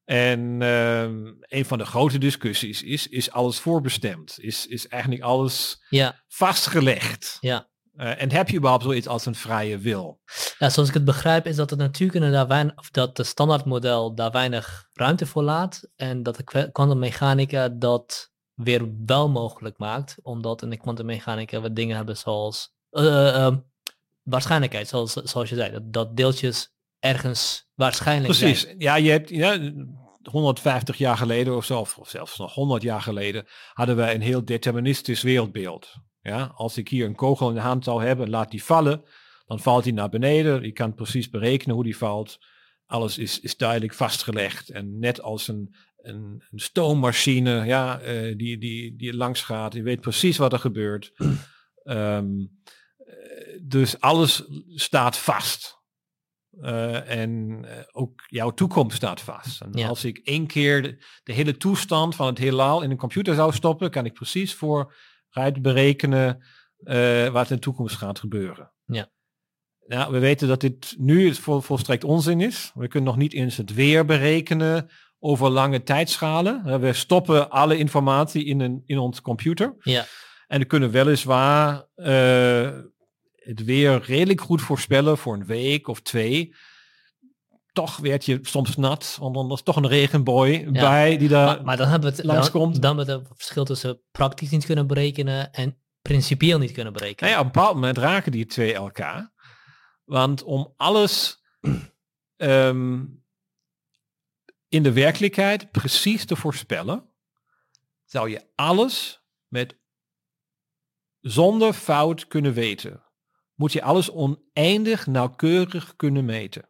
En ehm, een van de grote discussies is, is alles voorbestemd? Is, is eigenlijk alles Ja, vastgelegd? ja. Eh, en heb je überhaupt zoiets als een vrije wil? Ja, zoals ik het begrijp is dat de natuurkunde daar weinig, of dat de standaardmodel daar weinig ruimte voor laat. En dat de kwa- kwantummechanica dat weer wel mogelijk maakt. Omdat in de kwantummechanica we dingen hebben zoals eh, eh, ehm, waarschijnlijkheid, zoals, zoals je zei. Dat, dat deeltjes ergens waarschijnlijk Precies. zijn. Ja, je hebt ja, 150 jaar geleden of zo, of zelfs nog 100 jaar geleden, hadden wij een heel deterministisch wereldbeeld. Ja, als ik hier een kogel in de hand zou hebben, laat die vallen, dan valt die naar beneden. Je kan precies berekenen hoe die valt. Alles is, is duidelijk vastgelegd. En net als een, een, een stoommachine ja, eh, die, die, die langs gaat, je weet precies wat er gebeurt. Ehm, eh, dus alles staat vast. Eh, en ook jouw toekomst staat vast. En Ja. als ik één keer de, de hele toestand van het heelal in een computer zou stoppen, kan ik precies vooruit berekenen wat in de toekomst gaat gebeuren. Ja. Nou, we weten dat dit nu vol, volstrekt onzin is. We kunnen nog niet eens het weer berekenen over lange tijdschalen. Eh, We stoppen alle informatie in, een, in ons computer. Ja. En we kunnen weliswaar eh, het weer redelijk goed voorspellen voor een week of twee. Toch werd je soms nat, want dan is toch een regenbooi bij die daar... Maar, maar dan hebben we het dan, langskomt. dan we het verschil tussen praktisch niet kunnen berekenen en principieel niet kunnen berekenen. Nou ja, op een bepaald moment raken die twee elkaar. Want om alles ehm, in de werkelijkheid precies te voorspellen, zou je alles met zonder fout kunnen weten. Moet je alles oneindig nauwkeurig kunnen meten.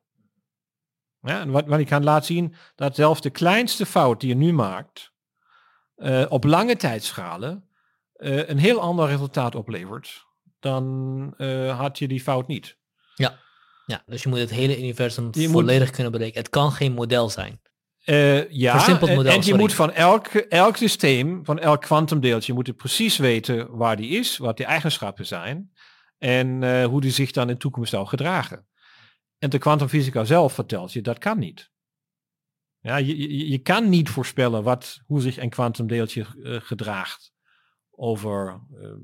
Ja, en wat, wat ik kan laten zien, dat zelfs de kleinste fout die je nu maakt, eh, op lange tijdschalen, eh, een heel ander resultaat oplevert, dan eh, had je die fout niet. Ja, dus je moet het hele universum Je moet- volledig kunnen berekenen. Het kan geen model zijn. Eh, ja, model, en je sorry. moet van elk, elk systeem, van elk kwantumdeeltje, moet je precies weten waar die is, wat die eigenschappen zijn en eh, hoe die zich dan in de toekomst zou gedragen. En de kwantumfysica zelf vertelt je, dat kan niet. Ja, je, je, je kan niet voorspellen wat, hoe zich een kwantumdeeltje eh, gedraagt over... ehm,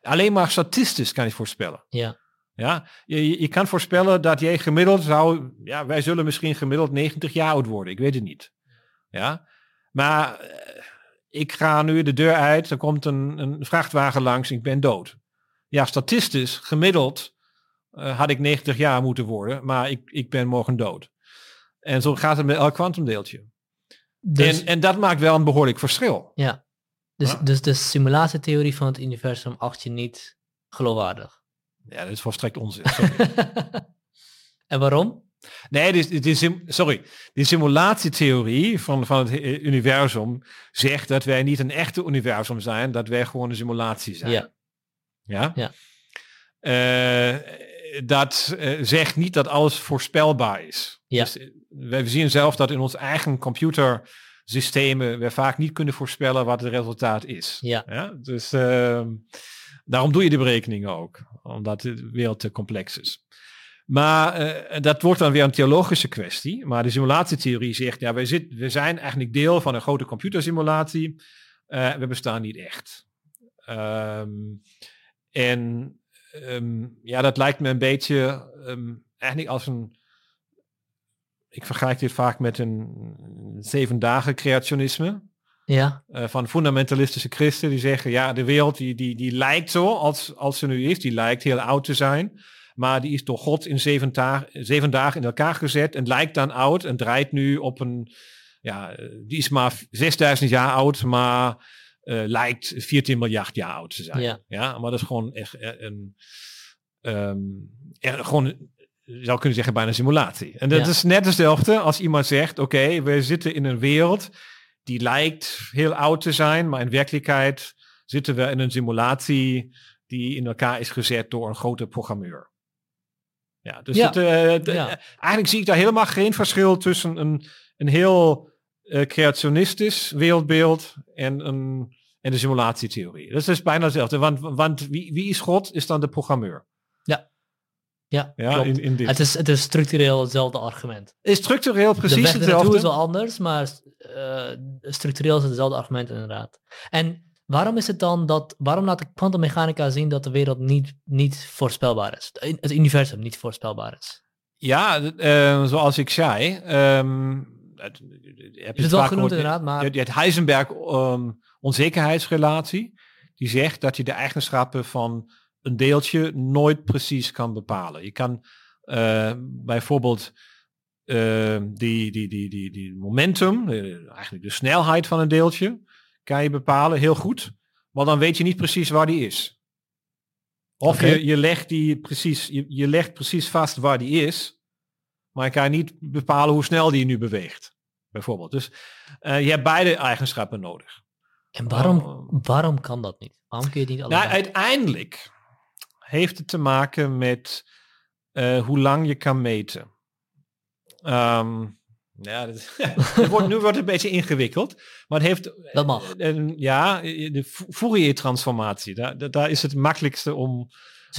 alleen maar statistisch kan je voorspellen. Ja, Ja, je, je- kan voorspellen dat jij gemiddeld zou, ja, wij zullen misschien gemiddeld 90 jaar oud worden. Ik weet het niet. Ja, maar eh, ik ga nu de deur uit, er komt een, een vrachtwagen langs, ik ben dood. Ja, statistisch, gemiddeld eh, had ik 90 jaar moeten worden, maar ik, ik ben morgen dood. En zo gaat het met elk kwantumdeeltje. dus, en, en dat maakt wel een behoorlijk verschil. ja. Dus, Ja. dus de simulatietheorie van het universum acht je niet geloofwaardig. Ja, dat is volstrekt onzin. Sorry. en waarom? Nee, die, die, sim- sorry. Die simulatietheorie van, van het he- universum zegt dat wij niet een echte universum zijn, dat wij gewoon een simulatie zijn. Ja. Ja? Ja. Eh, dat eh, zegt niet dat alles voorspelbaar is. Ja. Dus, eh, wij zien zelf dat in ons eigen computersystemen we vaak niet kunnen voorspellen wat het resultaat is. Ja. Ja? Dus ehm, daarom doe je de berekeningen ook, omdat de wereld te complex is. Maar eh, dat wordt dan weer een theologische kwestie. Maar de simulatietheorie zegt, ja, wij, zit, we zijn eigenlijk deel van een grote computersimulatie. Eh, we bestaan niet echt. Ehm, en ehm, ja, dat lijkt me een beetje ehm, eigenlijk als een. Ik vergelijk dit vaak met een zeven dagen creationisme. Ja, eh, van fundamentalistische christen die zeggen, ja, de wereld die, die, die lijkt zo als, als ze nu is, die lijkt heel oud te zijn. maar die is door God in zeven, dagen in elkaar gezet en lijkt dan oud en draait nu op een, ja, eh, die is maar 6000 jaar oud, maar eh, lijkt 14 miljard jaar oud te zijn. Ja. maar dat is gewoon echt een, ehm, er, gewoon, je zou kunnen zeggen bijna een simulatie. En dat Ja. is net hetzelfde als iemand zegt, oké, we zitten in een wereld die lijkt heel oud te zijn, maar in werkelijkheid zitten we in een simulatie die in elkaar is gezet door een grote programmeur. Ja, dus Ja. Het, eh, de- Ja. eigenlijk zie ik daar helemaal geen verschil tussen een, een heel eh, creationistisch wereldbeeld en, een, en de simulatietheorie. Dat is bijna hetzelfde, want, want wie, wie is God? Is dan de programmeur. Ja, Ja, in, in dit. Het is, het is structureel hetzelfde argument. is structureel de precies hetzelfde. is wel anders, maar eh, structureel is het hetzelfde argument inderdaad. En waarom is het dan dat, waarom laat de kwantummechanica zien dat de wereld niet, niet voorspelbaar is? De- Het universum niet voorspelbaar is. Ja, d- eh, zoals ik zei. ehm, het, heb Je het wel genoemd inderdaad, maar hebt Heisenberg ehm, onzekerheidsrelatie. Die zegt dat je de eigenschappen van een deeltje nooit precies kan bepalen. Je kan eh, bijvoorbeeld eh, die, die, die, die, die momentum, eh, eigenlijk de snelheid van een deeltje, kan je bepalen heel goed. Maar dan weet je niet precies waar die is. Of je, je, legt die precies, je, je legt precies vast waar die is, maar je kan niet bepalen hoe snel die nu beweegt. Bijvoorbeeld. Dus eh, je hebt beide eigenschappen nodig. en waarom, Oh. waarom kan dat niet? Waarom kun je het niet allebei? Nou, uiteindelijk heeft het te maken met eh, hoe lang je kan meten. Ehm, ja, dat, het wordt, nu wordt het een beetje ingewikkeld. Maar het heeft... Dat mag. eh, een- ja, de Fourier-transformatie. Daar, daar- is het makkelijkste om...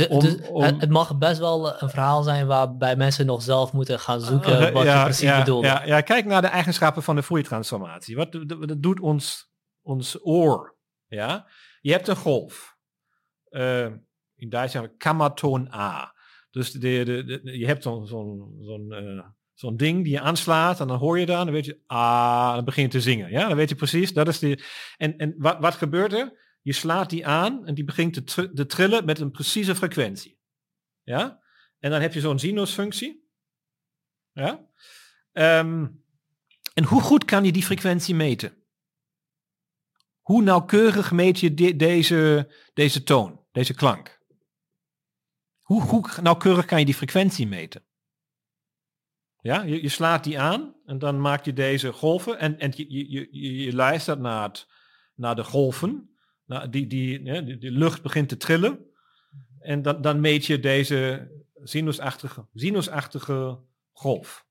Om- dus om- het, mag best wel een verhaal zijn waarbij mensen nog zelf moeten gaan zoeken Eh, wat je ja, precies ja, bedoelde. Ja, ja, kijk naar de eigenschappen van de Fourier-transformatie. Wat dat, doet ons, ons oor. Ja? Je hebt een golf. Eh, in Duits zeggen we kammertoon A. Dus de, de, je hebt zo'n zo'n eh, zo'n ding die je aanslaat en dan hoor je dan, dan weet je, ah, dan begin je te zingen. Ja, dan weet je precies, dat is die. En, en wat, wat gebeurt er? Je slaat die aan en die begint te, tr- te trillen met een precieze frequentie. Ja? En dan heb je zo'n sinusfunctie. Ja? Ehm, en hoe goed kan je die frequentie meten? Hoe nauwkeurig meet je de- deze, deze toon, deze klank? Hoe, hoe nauwkeurig kan je die frequentie meten? Ja, je, je slaat die aan en dan maak je deze golven en, en je, je, je, je- luistert naar, naar de golven. Nou, die, die, die lucht begint te trillen. En dan, dan meet je deze sinusachtige, sinusachtige golf.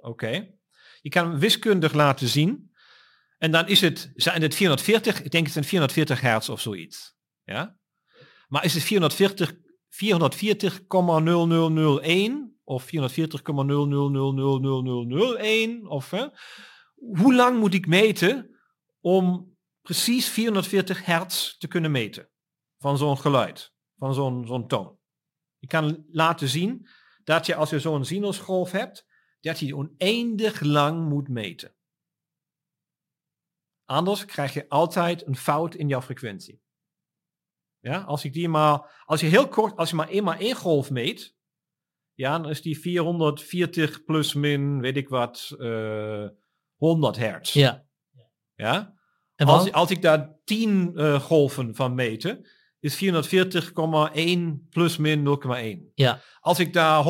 Oké. Je kan hem wiskundig laten zien. En dan is het, zijn het 440, ik denk het zijn 440 hertz of zoiets. Ja? Maar is het 440, 440,0001 of 440,00000001 of hè? hoe lang moet ik meten om precies 440 hertz te kunnen meten van zo'n geluid, van zo'n zo'n toon. Je kan laten zien dat je als je zo'n sinusgolf hebt, dat je die oneindig lang moet meten. Anders krijg je altijd een fout in jouw frequentie. Ja, als ik die maar, als je heel kort, als je maar eenmaal één golf meet, ja, dan is die 440 plus min, weet ik wat, eh 100 hertz. Ja. Ja? En Als, als ik daar 10 eh, golven van meten, is 440,1 plus min 0,1. Ja. Als ik daar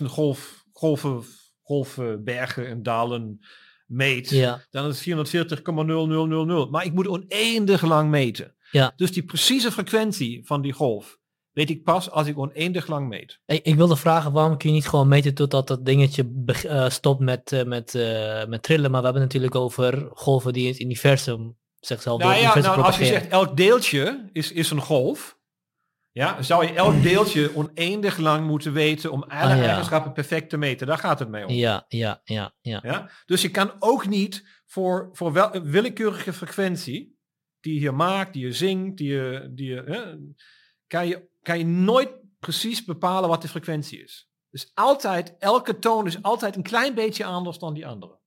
100.000 golf, golven, golven, bergen en dalen meet, ja. dan is het 440,0000. Maar ik moet oneindig lang meten. Ja. Dus die precieze frequentie van die golf weet ik pas als ik oneindig lang meet. Ik, ik wilde vragen, waarom kun je niet gewoon meten totdat dat dingetje eh, stopt met, eh, met, eh, met trillen? Maar we hebben het natuurlijk over golven die in het universum zichzelf door Nou het ja, universum nou, als je zegt elk deeltje is, is een golf, ja, zou je elk deeltje oneindig lang moeten weten om alle Ah, ja. eigenschappen perfect te meten. Daar gaat het mee om. Ja, ja, ja, ja. Ja? Dus je kan ook niet voor, voor wel, een willekeurige frequentie die je hier maakt, die je zingt, die je, die je, hè, kan je, kan je nooit precies bepalen wat de frequentie is. Dus altijd, elke toon is altijd een klein beetje anders dan die andere.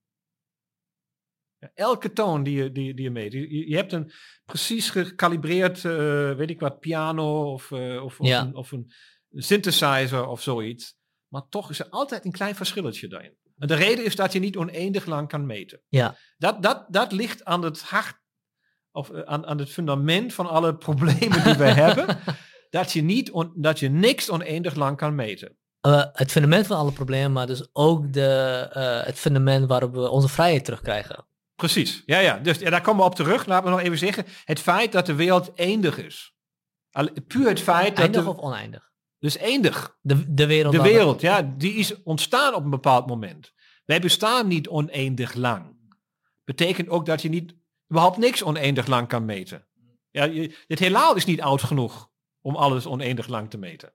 Elke toon die je, die, die je meet. Je, je- hebt een precies gecalibreerd, eh, weet ik wat, piano of, eh, of, of Ja. een, of een synthesizer of zoiets. Maar toch is er altijd een klein verschilletje daarin. En de reden is dat je niet oneindig lang kan meten. Ja. Dat, dat, dat ligt aan het hart, of eh, aan, aan het fundament van alle problemen die we hebben. Dat je, niet on, dat je niks oneindig lang kan meten. Uh, het fundament van alle problemen, maar dus ook de, uh, het fundament waarop we onze vrijheid terugkrijgen. Precies, ja, ja. Dus ja, daar komen we op terug. Laten we nog even zeggen. Het feit dat de wereld eindig is. Al, puur het feit eindig dat... of oneindig? Dus eindig. De, de wereld. De wereld, ja. Die is ontstaan op een bepaald moment. Wij bestaan niet oneindig lang. Betekent ook dat je niet überhaupt niks oneindig lang kan meten. Ja, je, het heelal is niet oud genoeg om alles oneindig lang te meten.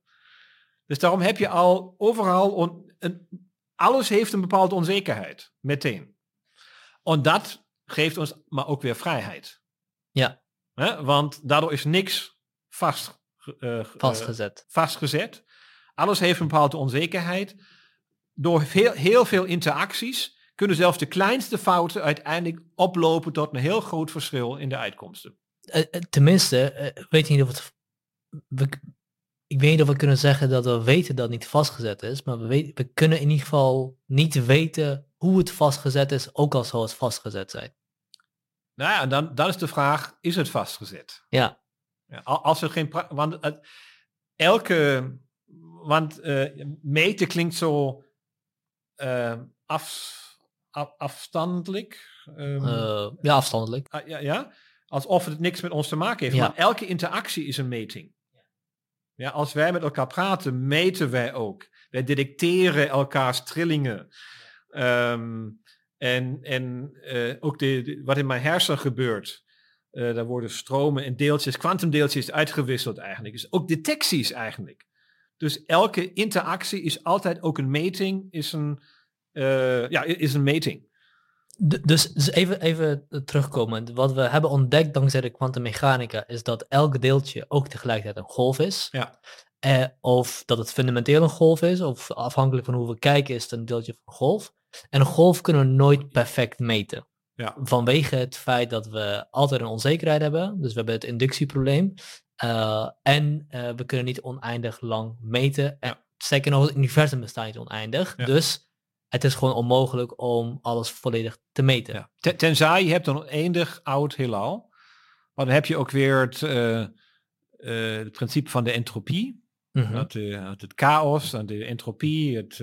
Dus daarom heb je al overal, on, een, alles heeft een bepaalde onzekerheid, meteen. En dat geeft ons maar ook weer vrijheid. Ja. He, want daardoor is niks vast, uh, vastgezet. Uh, vastgezet. Alles heeft een bepaalde onzekerheid. Door veel, heel veel interacties kunnen zelfs de kleinste fouten uiteindelijk oplopen tot een heel groot verschil in de uitkomsten. Uh, tenminste, weet je niet of het we, ik weet niet of we kunnen zeggen dat we weten dat niet vastgezet is, maar we, we kunnen in ieder geval niet weten hoe het vastgezet is, ook al zou het vastgezet zijn. Nou ja, dan, dan is de vraag, is het vastgezet? Ja. ja als er geen... Want elke... Want meten klinkt zo af, afstandelijk. Um, uh, ja, afstandelijk. ja, ja, alsof het niks met ons te maken heeft. Ja. Maar elke interactie is een meting. Ja, als wij met elkaar praten, meten wij ook. Wij detecteren elkaars trillingen. Um, en en uh, ook de, de, wat in mijn hersen gebeurt. Uh, daar worden stromen en deeltjes, kwantumdeeltjes uitgewisseld eigenlijk. Dus ook detecties eigenlijk. Dus elke interactie is altijd ook een meting, is een, ja, is een meting. Dus, dus even, even terugkomen. Wat we hebben ontdekt dankzij de kwantummechanica is dat elk deeltje ook tegelijkertijd een golf is. Ja. Eh, of dat het fundamenteel een golf is, of afhankelijk van hoe we kijken is het een deeltje van een golf. En een golf kunnen we nooit perfect meten. Ja. Vanwege het feit dat we altijd een onzekerheid hebben. Dus we hebben het inductieprobleem. Uh, en uh, we kunnen niet oneindig lang meten. En Ja. zeker nog, het universum bestaat niet oneindig. Ja. Dus het is gewoon onmogelijk om alles volledig te meten. Ja. Ten- Tenzij je hebt een eindig oud heelal. Maar dan heb je ook weer het, eh, eh, het principe van de entropie. Mhm. Dat, eh, dat het chaos en de entropie het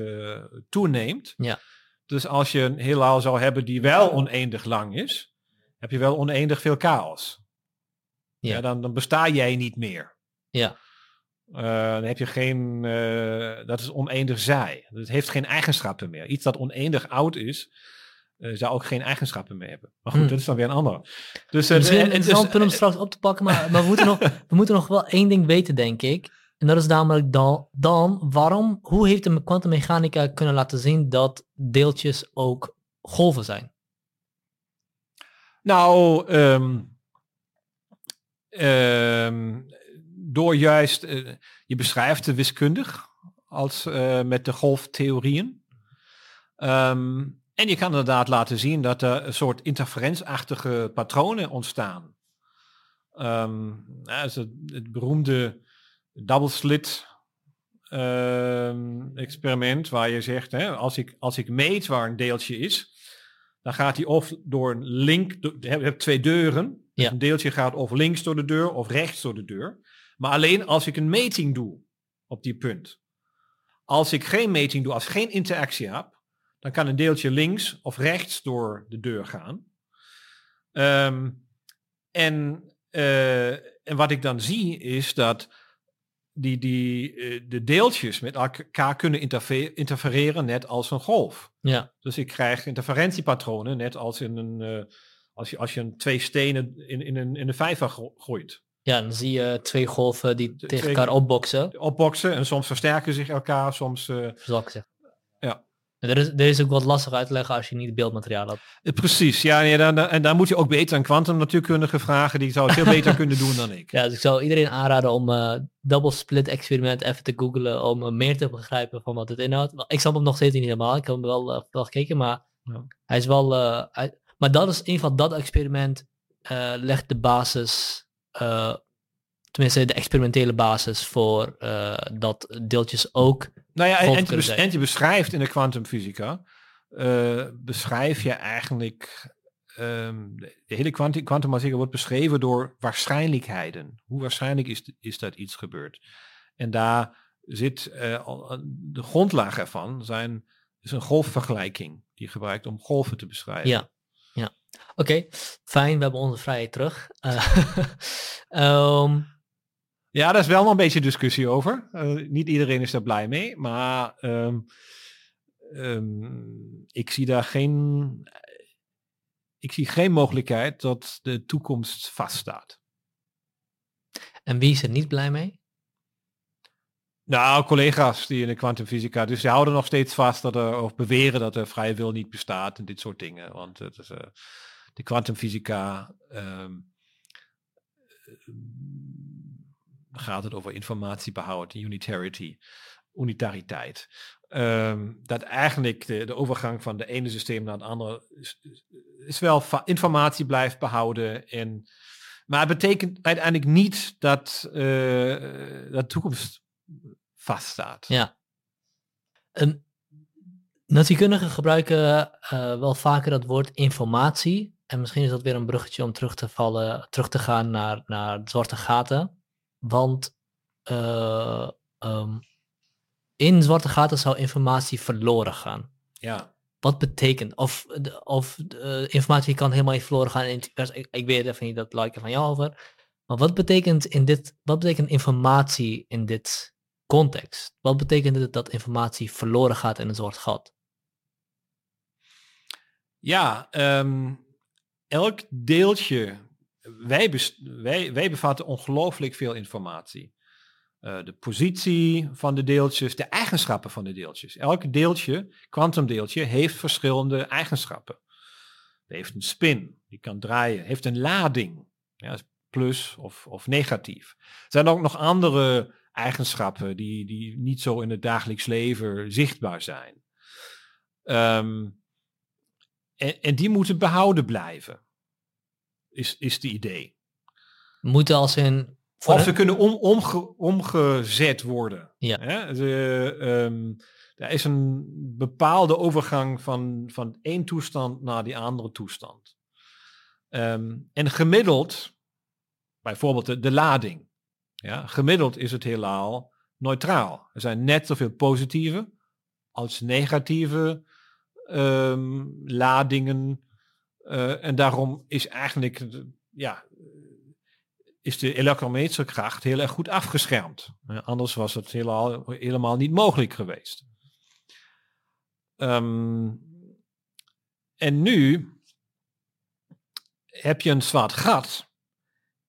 toeneemt. Ja. Dus als je een heelal zou hebben die wel oneindig lang is, heb je wel oneindig veel chaos. Ja. Ja. dan, dan besta jij niet meer. Ja. Eh, dan heb je geen, eh, dat is oneindig zij. Het heeft geen eigenschappen meer. Iets dat oneindig oud is, eh, zou ook geen eigenschappen meer hebben. Maar goed, Hmm. dat is dan weer een ander. Dus, eh, Misschien en- een dus- punt om straks op te pakken, maar, maar we, moeten nog, we moeten nog wel één ding weten, denk ik. En dat is namelijk dan, dan waarom, hoe heeft de kwantummechanica kunnen laten zien dat deeltjes ook golven zijn? Nou, ehm, door juist, eh, je beschrijft het wiskundig als eh, met de golftheorieën. Ehm, en je kan inderdaad laten zien dat er een soort interferentieachtige patronen ontstaan. Is het, het beroemde double slit ehm, experiment waar je zegt, hè, als, ik, als ik meet waar een deeltje is, dan gaat hij of door een link, je hebt- twee deuren, dus Ja. een deeltje gaat of links door de deur of rechts door de deur. Maar alleen als ik een meting doe op die punt. Als ik geen meting doe, als ik geen interactie heb, dan kan een deeltje links of rechts door de deur gaan. Ehm, en, eh, en wat ik dan zie is dat die, die, eh, de deeltjes met elkaar kunnen interfe- interfereren net als een golf. Ja, Dus ik krijg interferentiepatronen net als in een, eh, als, je, als je een twee stenen in, in, een, in een vijver gooit. Ja dan zie je twee golven die tegen twee- elkaar opboksen, Opboksen en soms versterken zich elkaar, soms... zal ik zeggen. Ja. Er is, er is ook wat lastig uit te leggen als je niet beeldmateriaal hebt. Eh, Precies, ja, ja dan, dan- en daar moet je ook beter een kwantumnatuurkundige vragen. Die zou het veel beter kunnen doen dan ik. Ja, dus ik zou iedereen aanraden om eh double split experiment even te googlen om meer te begrijpen van wat het inhoudt. Ik snap hem nog steeds niet helemaal. Ik heb hem wel, wel gekeken, maar Ja. hij is wel. hij- maar dat is in ieder geval dat experiment legt de basis. Eh, tenminste de experimentele basis voor uh, dat deeltjes ook. Nou ja, en, je, en je beschrijft in de kwantumfysica, uh, beschrijf je eigenlijk um, de hele kwantumfysica wordt beschreven door waarschijnlijkheden. Hoe waarschijnlijk is, is dat iets gebeurd? En daar zit uh, de grondlaag ervan zijn is een golfvergelijking die je gebruikt om golven te beschrijven. Ja, Oké, fijn. We hebben onze vrijheid terug. um, Ja, daar is wel nog een beetje discussie over. Uh, niet iedereen is daar blij mee, maar um, um, ik zie daar geen, ik zie geen mogelijkheid dat de toekomst vaststaat. En wie is er niet blij mee? Nou, collega's die in de kwantumfysica, dus die houden nog steeds vast dat er, of beweren dat er vrije wil niet bestaat en dit soort dingen. Want het is, uh, de kwantumfysica um, gaat het over informatiebehoud, unitarity, unitariteit. Um, dat eigenlijk de, de, overgang van de ene systeem naar het andere is, is wel informatie blijft behouden. En, maar het betekent uiteindelijk niet dat uh, dat toekomst vaststaat. Ja. Um, natuurkundigen gebruiken uh, wel vaker dat woord informatie. En misschien is dat weer een bruggetje om terug te vallen, terug te gaan naar, naar zwarte gaten. Want uh, um, in zwarte gaten zou informatie verloren gaan. Ja. Wat betekent, of, of uh, informatie kan helemaal niet verloren gaan in het ik, ik weet even niet, dat like van jou over. Maar wat betekent, in dit, wat betekent informatie in dit context? Wat betekent het dat informatie verloren gaat in een zwart gat? Ja, um, elk deeltje wij, wij, wij bevatten ongelooflijk veel informatie. Uh, de positie van de deeltjes, de eigenschappen van de deeltjes. Elk deeltje, kwantumdeeltje, heeft verschillende eigenschappen. Het heeft een spin, die kan draaien, heeft een lading, ja, plus of, of negatief. Er zijn ook nog andere eigenschappen die, die niet zo in het dagelijks leven zichtbaar zijn. Um, en, en die moeten behouden blijven is, is de idee. Moeten als in... Of ze kunnen om, omge, omgezet worden. Ja. Hè? Ze, um, er is een bepaalde overgang van, van één toestand naar die andere toestand. Um, en gemiddeld, bijvoorbeeld de, de lading. Ja, gemiddeld is het heelal neutraal. Er zijn net zoveel positieve als negatieve um, ladingen uh, en daarom is eigenlijk, ja, is de elektromagnetische kracht heel erg goed afgeschermd. Uh, anders was het helemaal, helemaal niet mogelijk geweest. Um, en nu heb je een zwart gat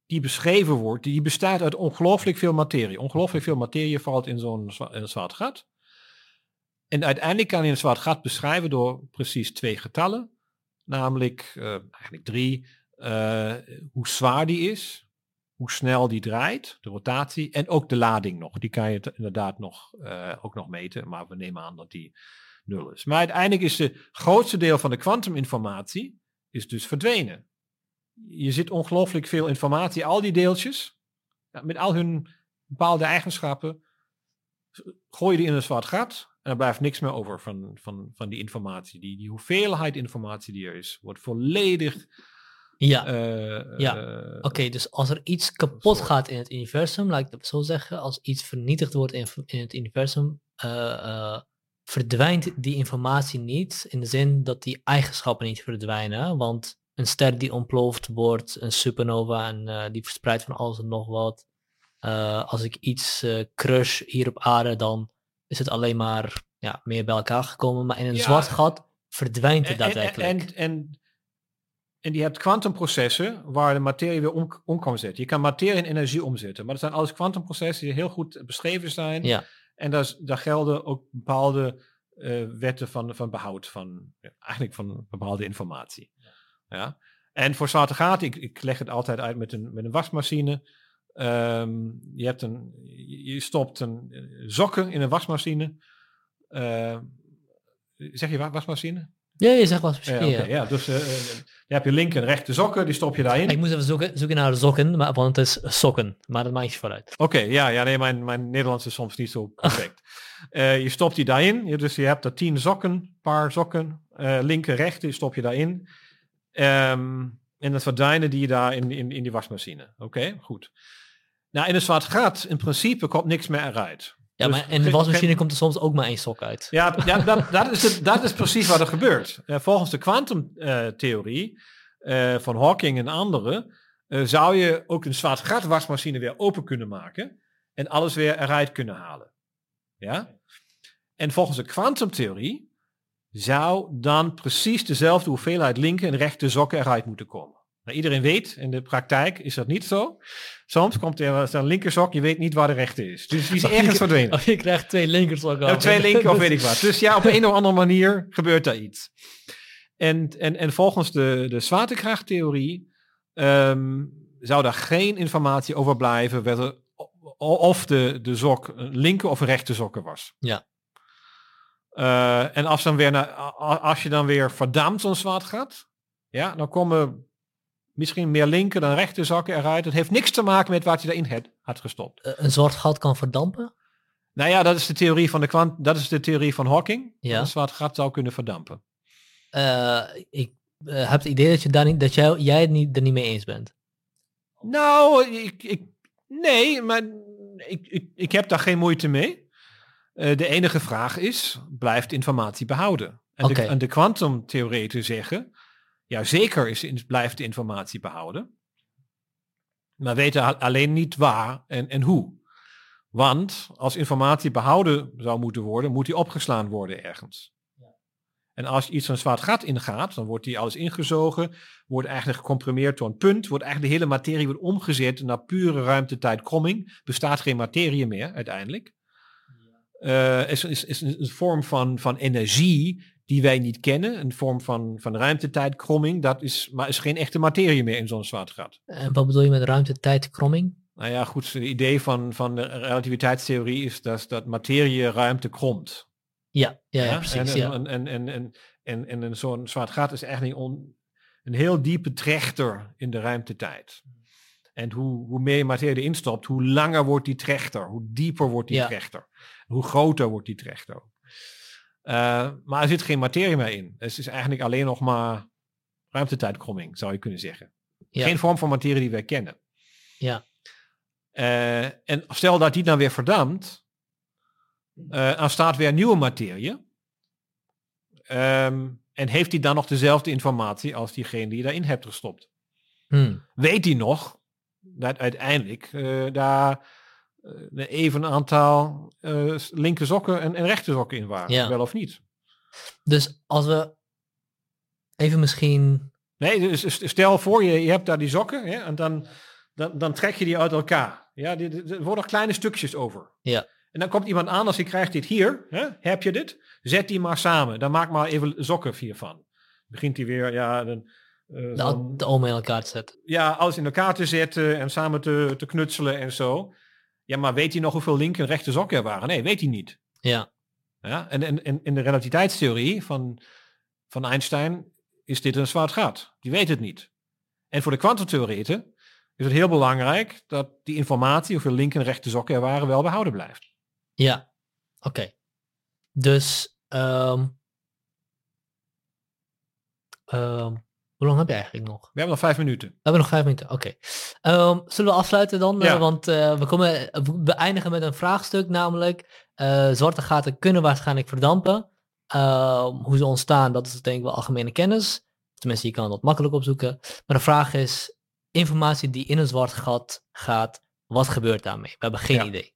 die beschreven wordt, die bestaat uit ongelooflijk veel materie. Ongelooflijk veel materie valt in zo'n zwart gat. En uiteindelijk kan je een zwart gat beschrijven door precies twee getallen namelijk uh, eigenlijk drie, uh, hoe zwaar die is, hoe snel die draait, de rotatie en ook de lading nog. Die kan je inderdaad nog, uh, ook nog meten, maar we nemen aan dat die nul is. Maar uiteindelijk is de grootste deel van de kwantuminformatie is dus verdwenen. Je zit ongelooflijk veel informatie, al die deeltjes, ja, met al hun bepaalde eigenschappen, gooi je die in een zwart gat en er blijft niks meer over van, van, van die informatie. Die, die hoeveelheid informatie die er is, wordt volledig. Ja, uh, ja. Uh, oké, dus als er iets kapot gaat in het universum, laat ik dat zo zeggen, als iets vernietigd wordt in, in het universum, uh, verdwijnt die informatie niet in de zin dat die eigenschappen niet verdwijnen. Want een ster die ontploft wordt, een supernova en die verspreidt van alles en nog wat. als ik iets crush hier op aarde, dan is het alleen maar ja, meer bij elkaar gekomen. Maar in een zwart gat verdwijnt het daadwerkelijk. En, en, en, en je hebt kwantumprocessen waar de materie weer om, om kan zetten. Je kan materie in energie omzetten. Maar dat zijn alles kwantumprocessen die heel goed beschreven zijn. Ja. En daar, daar gelden ook bepaalde uh, wetten van, van behoud, van, eigenlijk van bepaalde informatie. Ja. En voor zwarte gaten, ik, ik leg het altijd uit met een, met een wasmachine. Um, je, hebt een, je stopt een uh, sokken in een wasmachine. Uh, zeg je wasmachine? Ja, je zegt wel Ja, ja. dus eh, eh, je hebt je linker en rechter sokken, die stop je daarin. Ik moest even zoeken, zoeken naar sokken, maar, want het is sokken. Maar dat maakt niet vooruit. Oké, ja, ja, nee, mijn, mijn Nederlands is soms niet zo perfect. Eh, je stopt die daarin, je, dus je hebt er tien sokken, paar sokken, eh, linker, rechter, die stop je daarin. Ehm, en dan verdwijnen die daar in, in, in die wasmachine. Oké, goed. Nou, in een zwart gat, in principe komt niks meer eruit. Ja, Dus maar in de wasmachine komt er soms ook maar één sok uit. Ja, ja dat, dat, is het, dat is precies wat er gebeurt. Eh, volgens de kwantumtheorie eh, van Hawking en anderen eh, zou je ook een zwart gat wasmachine weer open kunnen maken en alles weer eruit kunnen halen. Ja? En volgens de kwantumtheorie zou dan precies dezelfde hoeveelheid linker en rechter sokken eruit moeten komen. Nou, iedereen weet, in de praktijk is dat niet zo. Soms komt er een linker sok, je weet niet waar de rechter is. Dus die is ergens verdwenen. Of je krijgt twee linkersokken af. twee linker of weet ik wat. Dus ja, op een of andere manier gebeurt daar iets. En, en, en volgens de, de zwaartekrachttheorie ehm, zou daar geen informatie over blijven of de, de sok een linker of een rechter sokken was. Ja. Eh, en als, dan weer naar, als je dan weer verdampt zo'n zwart gaat, ja, dan komen misschien meer linker dan rechter zakken eruit. Het heeft niks te maken met wat je daarin had, had gestopt. Eh, Een zwart gat kan verdampen. Nou ja, dat is de theorie van de kwant, dat is de theorie van Hawking. Ja. Een zwart gat zou kunnen verdampen. Eh, ik heb het idee dat, je daar niet, dat jij, jij het niet, er niet mee eens bent. Nou, ik, ik, nee, maar ik, ik, ik heb daar geen moeite mee. Eh, de enige vraag is, blijft informatie behouden? En de, en de kwantumtheoreten zeggen, ja zeker is, blijft de informatie behouden. Maar weten alleen niet waar en, en hoe. Want als informatie behouden zou moeten worden, moet die opgeslaan worden ergens. En als iets een zwart gat ingaat, dan wordt die alles ingezogen, wordt eigenlijk gecomprimeerd tot een punt, wordt eigenlijk de hele materie wordt omgezet naar pure ruimtetijdkromming. Bestaat geen materie meer uiteindelijk. Eh, is, is, is een vorm van, van energie die wij niet kennen, een vorm van, van ruimtetijdkromming, dat is, maar is geen echte materie meer in zo'n zwart gat. En wat bedoel je met ruimte-tijd-kromming? Nou ja, goed, het idee van, van de relativiteitstheorie is dat, dat materie ruimte kromt. Ja, ja, ja, Ja, precies. En, ja. en, en, en, en, en, en, en zo'n zwart gat is eigenlijk on, een heel diepe trechter in de ruimtetijd. En hoe, hoe meer materie erin stopt, hoe langer wordt die trechter, hoe dieper wordt die Ja. trechter, hoe groter wordt die trechter. Eh, maar er zit geen materie meer in. Het is eigenlijk alleen nog maar ruimtetijdkromming, zou je kunnen zeggen. Ja. Geen vorm van materie die wij kennen. Ja. Eh, en stel dat die dan weer verdampt, eh dan staat weer nieuwe materie. Ehm, en heeft hij dan nog dezelfde informatie als diegene die je daarin hebt gestopt? Hmm. Weet hij nog uiteindelijk eh, daar eh, een even aantal eh, linker sokken en, en rechter sokken in waren? Ja. Wel of niet? Dus als we even misschien... Nee, dus s- stel voor je, je hebt daar die sokken hè, en dan, dan, dan trek je die uit elkaar. Ja, die- die- er worden kleine stukjes over. Ja. En dan komt iemand anders die krijgt dit hier. Hè, heb je dit? Zet die maar samen. Dan maak maar even sokken hiervan. Begint hij weer, ja, dan, eh, De, de in elkaar te zetten. ja, alles in elkaar te zetten en samen te, te knutselen en zo. Ja, maar weet hij nog hoeveel linker en rechter sokken er waren? Nee, weet hij niet. Ja, Ja? En, en, en in de relativiteitstheorie van, van Einstein is dit een zwart gat. Die weet het niet. En voor de kwantumtheoreten is het heel belangrijk dat die informatie, hoeveel linker en rechter sokken er waren, wel behouden blijft. ja. Oké. Dus... ehm, ehm, hoe lang heb je eigenlijk nog? We hebben nog vijf minuten. We hebben nog vijf minuten, oké. Ehm, zullen we afsluiten dan? Ja. Eh, want eh, we, komen, we eindigen met een vraagstuk, namelijk eh, zwarte gaten kunnen waarschijnlijk verdampen. Ehm, hoe ze ontstaan, dat is denk ik wel algemene kennis. Tenminste, je kan dat makkelijk opzoeken. Maar de vraag is, informatie die in een zwart gat gaat, wat gebeurt daarmee? We hebben geen Ja. idee.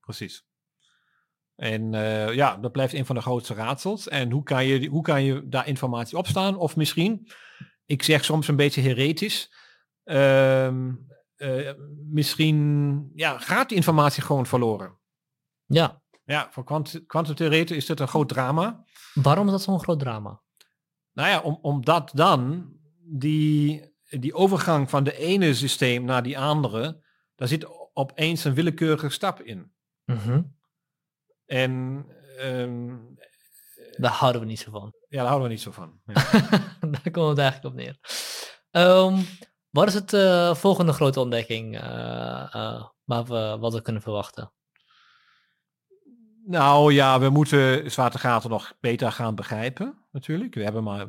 Precies. En ja, dat blijft een van de grootste raadsels. En hoe kan, je, hoe kan je daar informatie opstaan? Of misschien, ik zeg soms een beetje heretisch, ehm, eh, misschien ja, gaat die informatie gewoon verloren. Ja, Ja, voor kwant- kwantumtheoreten is dit een groot drama. waarom is dat zo'n groot drama? Nou ja, om, omdat dan die, die overgang van de ene systeem naar die andere, daar zit opeens een willekeurige stap in. Mhm. En ehm, daar houden we niet zo van. Ja, daar houden we niet zo van. Ja. daar komt het eigenlijk op neer. Ehm, wat is het uh, volgende grote ontdekking uh, waar we, wat we kunnen verwachten? Nou ja, we moeten zwaartegaten nog beter gaan begrijpen, natuurlijk. We hebben maar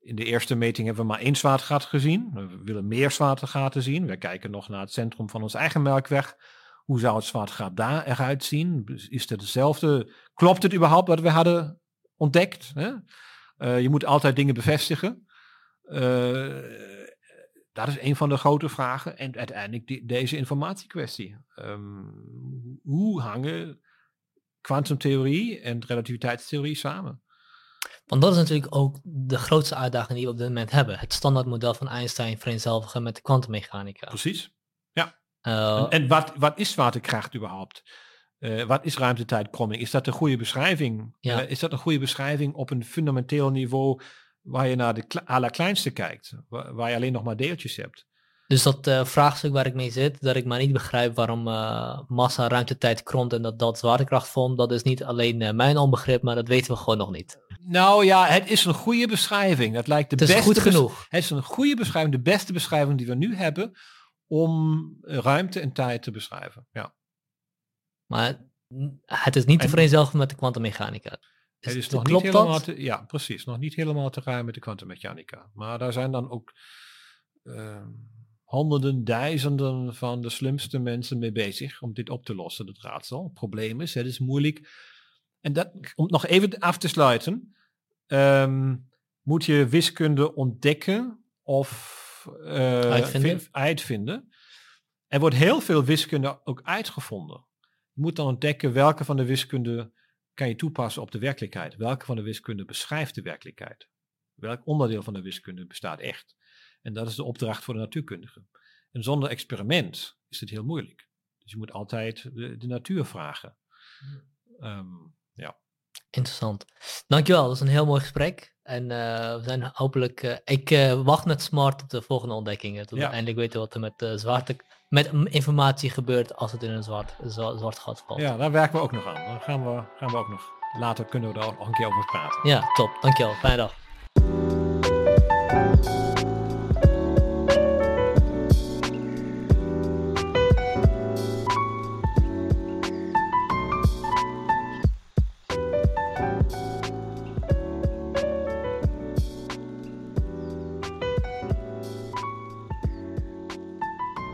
in de eerste meting hebben we maar één zwaartegat gezien. We willen meer zwaartegaten zien. We kijken nog naar het centrum van ons eigen melkweg. Hoe zou het zwaartegat daar eruit zien? Is het hetzelfde? Klopt het überhaupt wat we hadden ontdekt? Hè? Uh, je moet altijd dingen bevestigen. Uh, dat is een van de grote vragen. En uiteindelijk die, deze informatiekwestie. Um, hoe hangen kwantumtheorie en relativiteitstheorie samen? Want dat is natuurlijk ook de grootste uitdaging die we op dit moment hebben. Het standaardmodel van Einstein vereenzelvigen met de kwantummechanica. Precies, ja. Uh, en, en, wat, wat is zwaartekracht überhaupt? Uh, wat is ruimtetijtkromming? Is dat een goede beschrijving? Ja. Uh, is dat een goede beschrijving op een fundamenteel niveau waar je naar de allerkleinste kijkt? Waar, waar, je alleen nog maar deeltjes hebt? Dus dat uh, vraagstuk waar ik mee zit, dat ik maar niet begrijp waarom massa ruimtetijd kromt en dat dat zwaartekracht vormt, dat is niet alleen mijn onbegrip, maar dat weten we gewoon nog niet. Nou ja, het is een goede beschrijving. Dat lijkt de het is beste goed genoeg. Het is een goede beschrijving, de beste beschrijving die we nu hebben om ruimte en tijd te beschrijven. Ja. Maar het is niet te vereenzelvigen met de kwantummechanica. Het is nog niet helemaal te, ja, precies, nog niet helemaal te ruimen met de kwantummechanica. Maar daar zijn dan ook ehm, honderden, duizenden van de slimste mensen mee bezig om dit op te lossen, het raadsel. Het probleem is, het is moeilijk. En dat, om nog even af te sluiten, ehm, moet je wiskunde ontdekken of uh, uitvinden. uitvinden. Er wordt heel veel wiskunde ook uitgevonden. Je moet dan ontdekken welke van de wiskunde kan je toepassen op de werkelijkheid. Welke van de wiskunde beschrijft de werkelijkheid? Welk onderdeel van de wiskunde bestaat echt? En dat is de opdracht voor de natuurkundige. En zonder experiment is het heel moeilijk. Dus je moet altijd de, de natuur vragen. Um, ja. Interessant. Dankjewel, dat is een heel mooi gesprek. En uh, we zijn hopelijk. Uh, ik uh, wacht met smart op de volgende ontdekkingen. Tot we eindelijk weten wat er met zwaarte, met informatie gebeurt als het in een zwart, zwart gat valt. Ja, daar werken we ook nog aan. Dan gaan we, gaan we ook nog. Later kunnen we daar ook nog een keer over praten. Ja, top. Dankjewel. Fijne dag.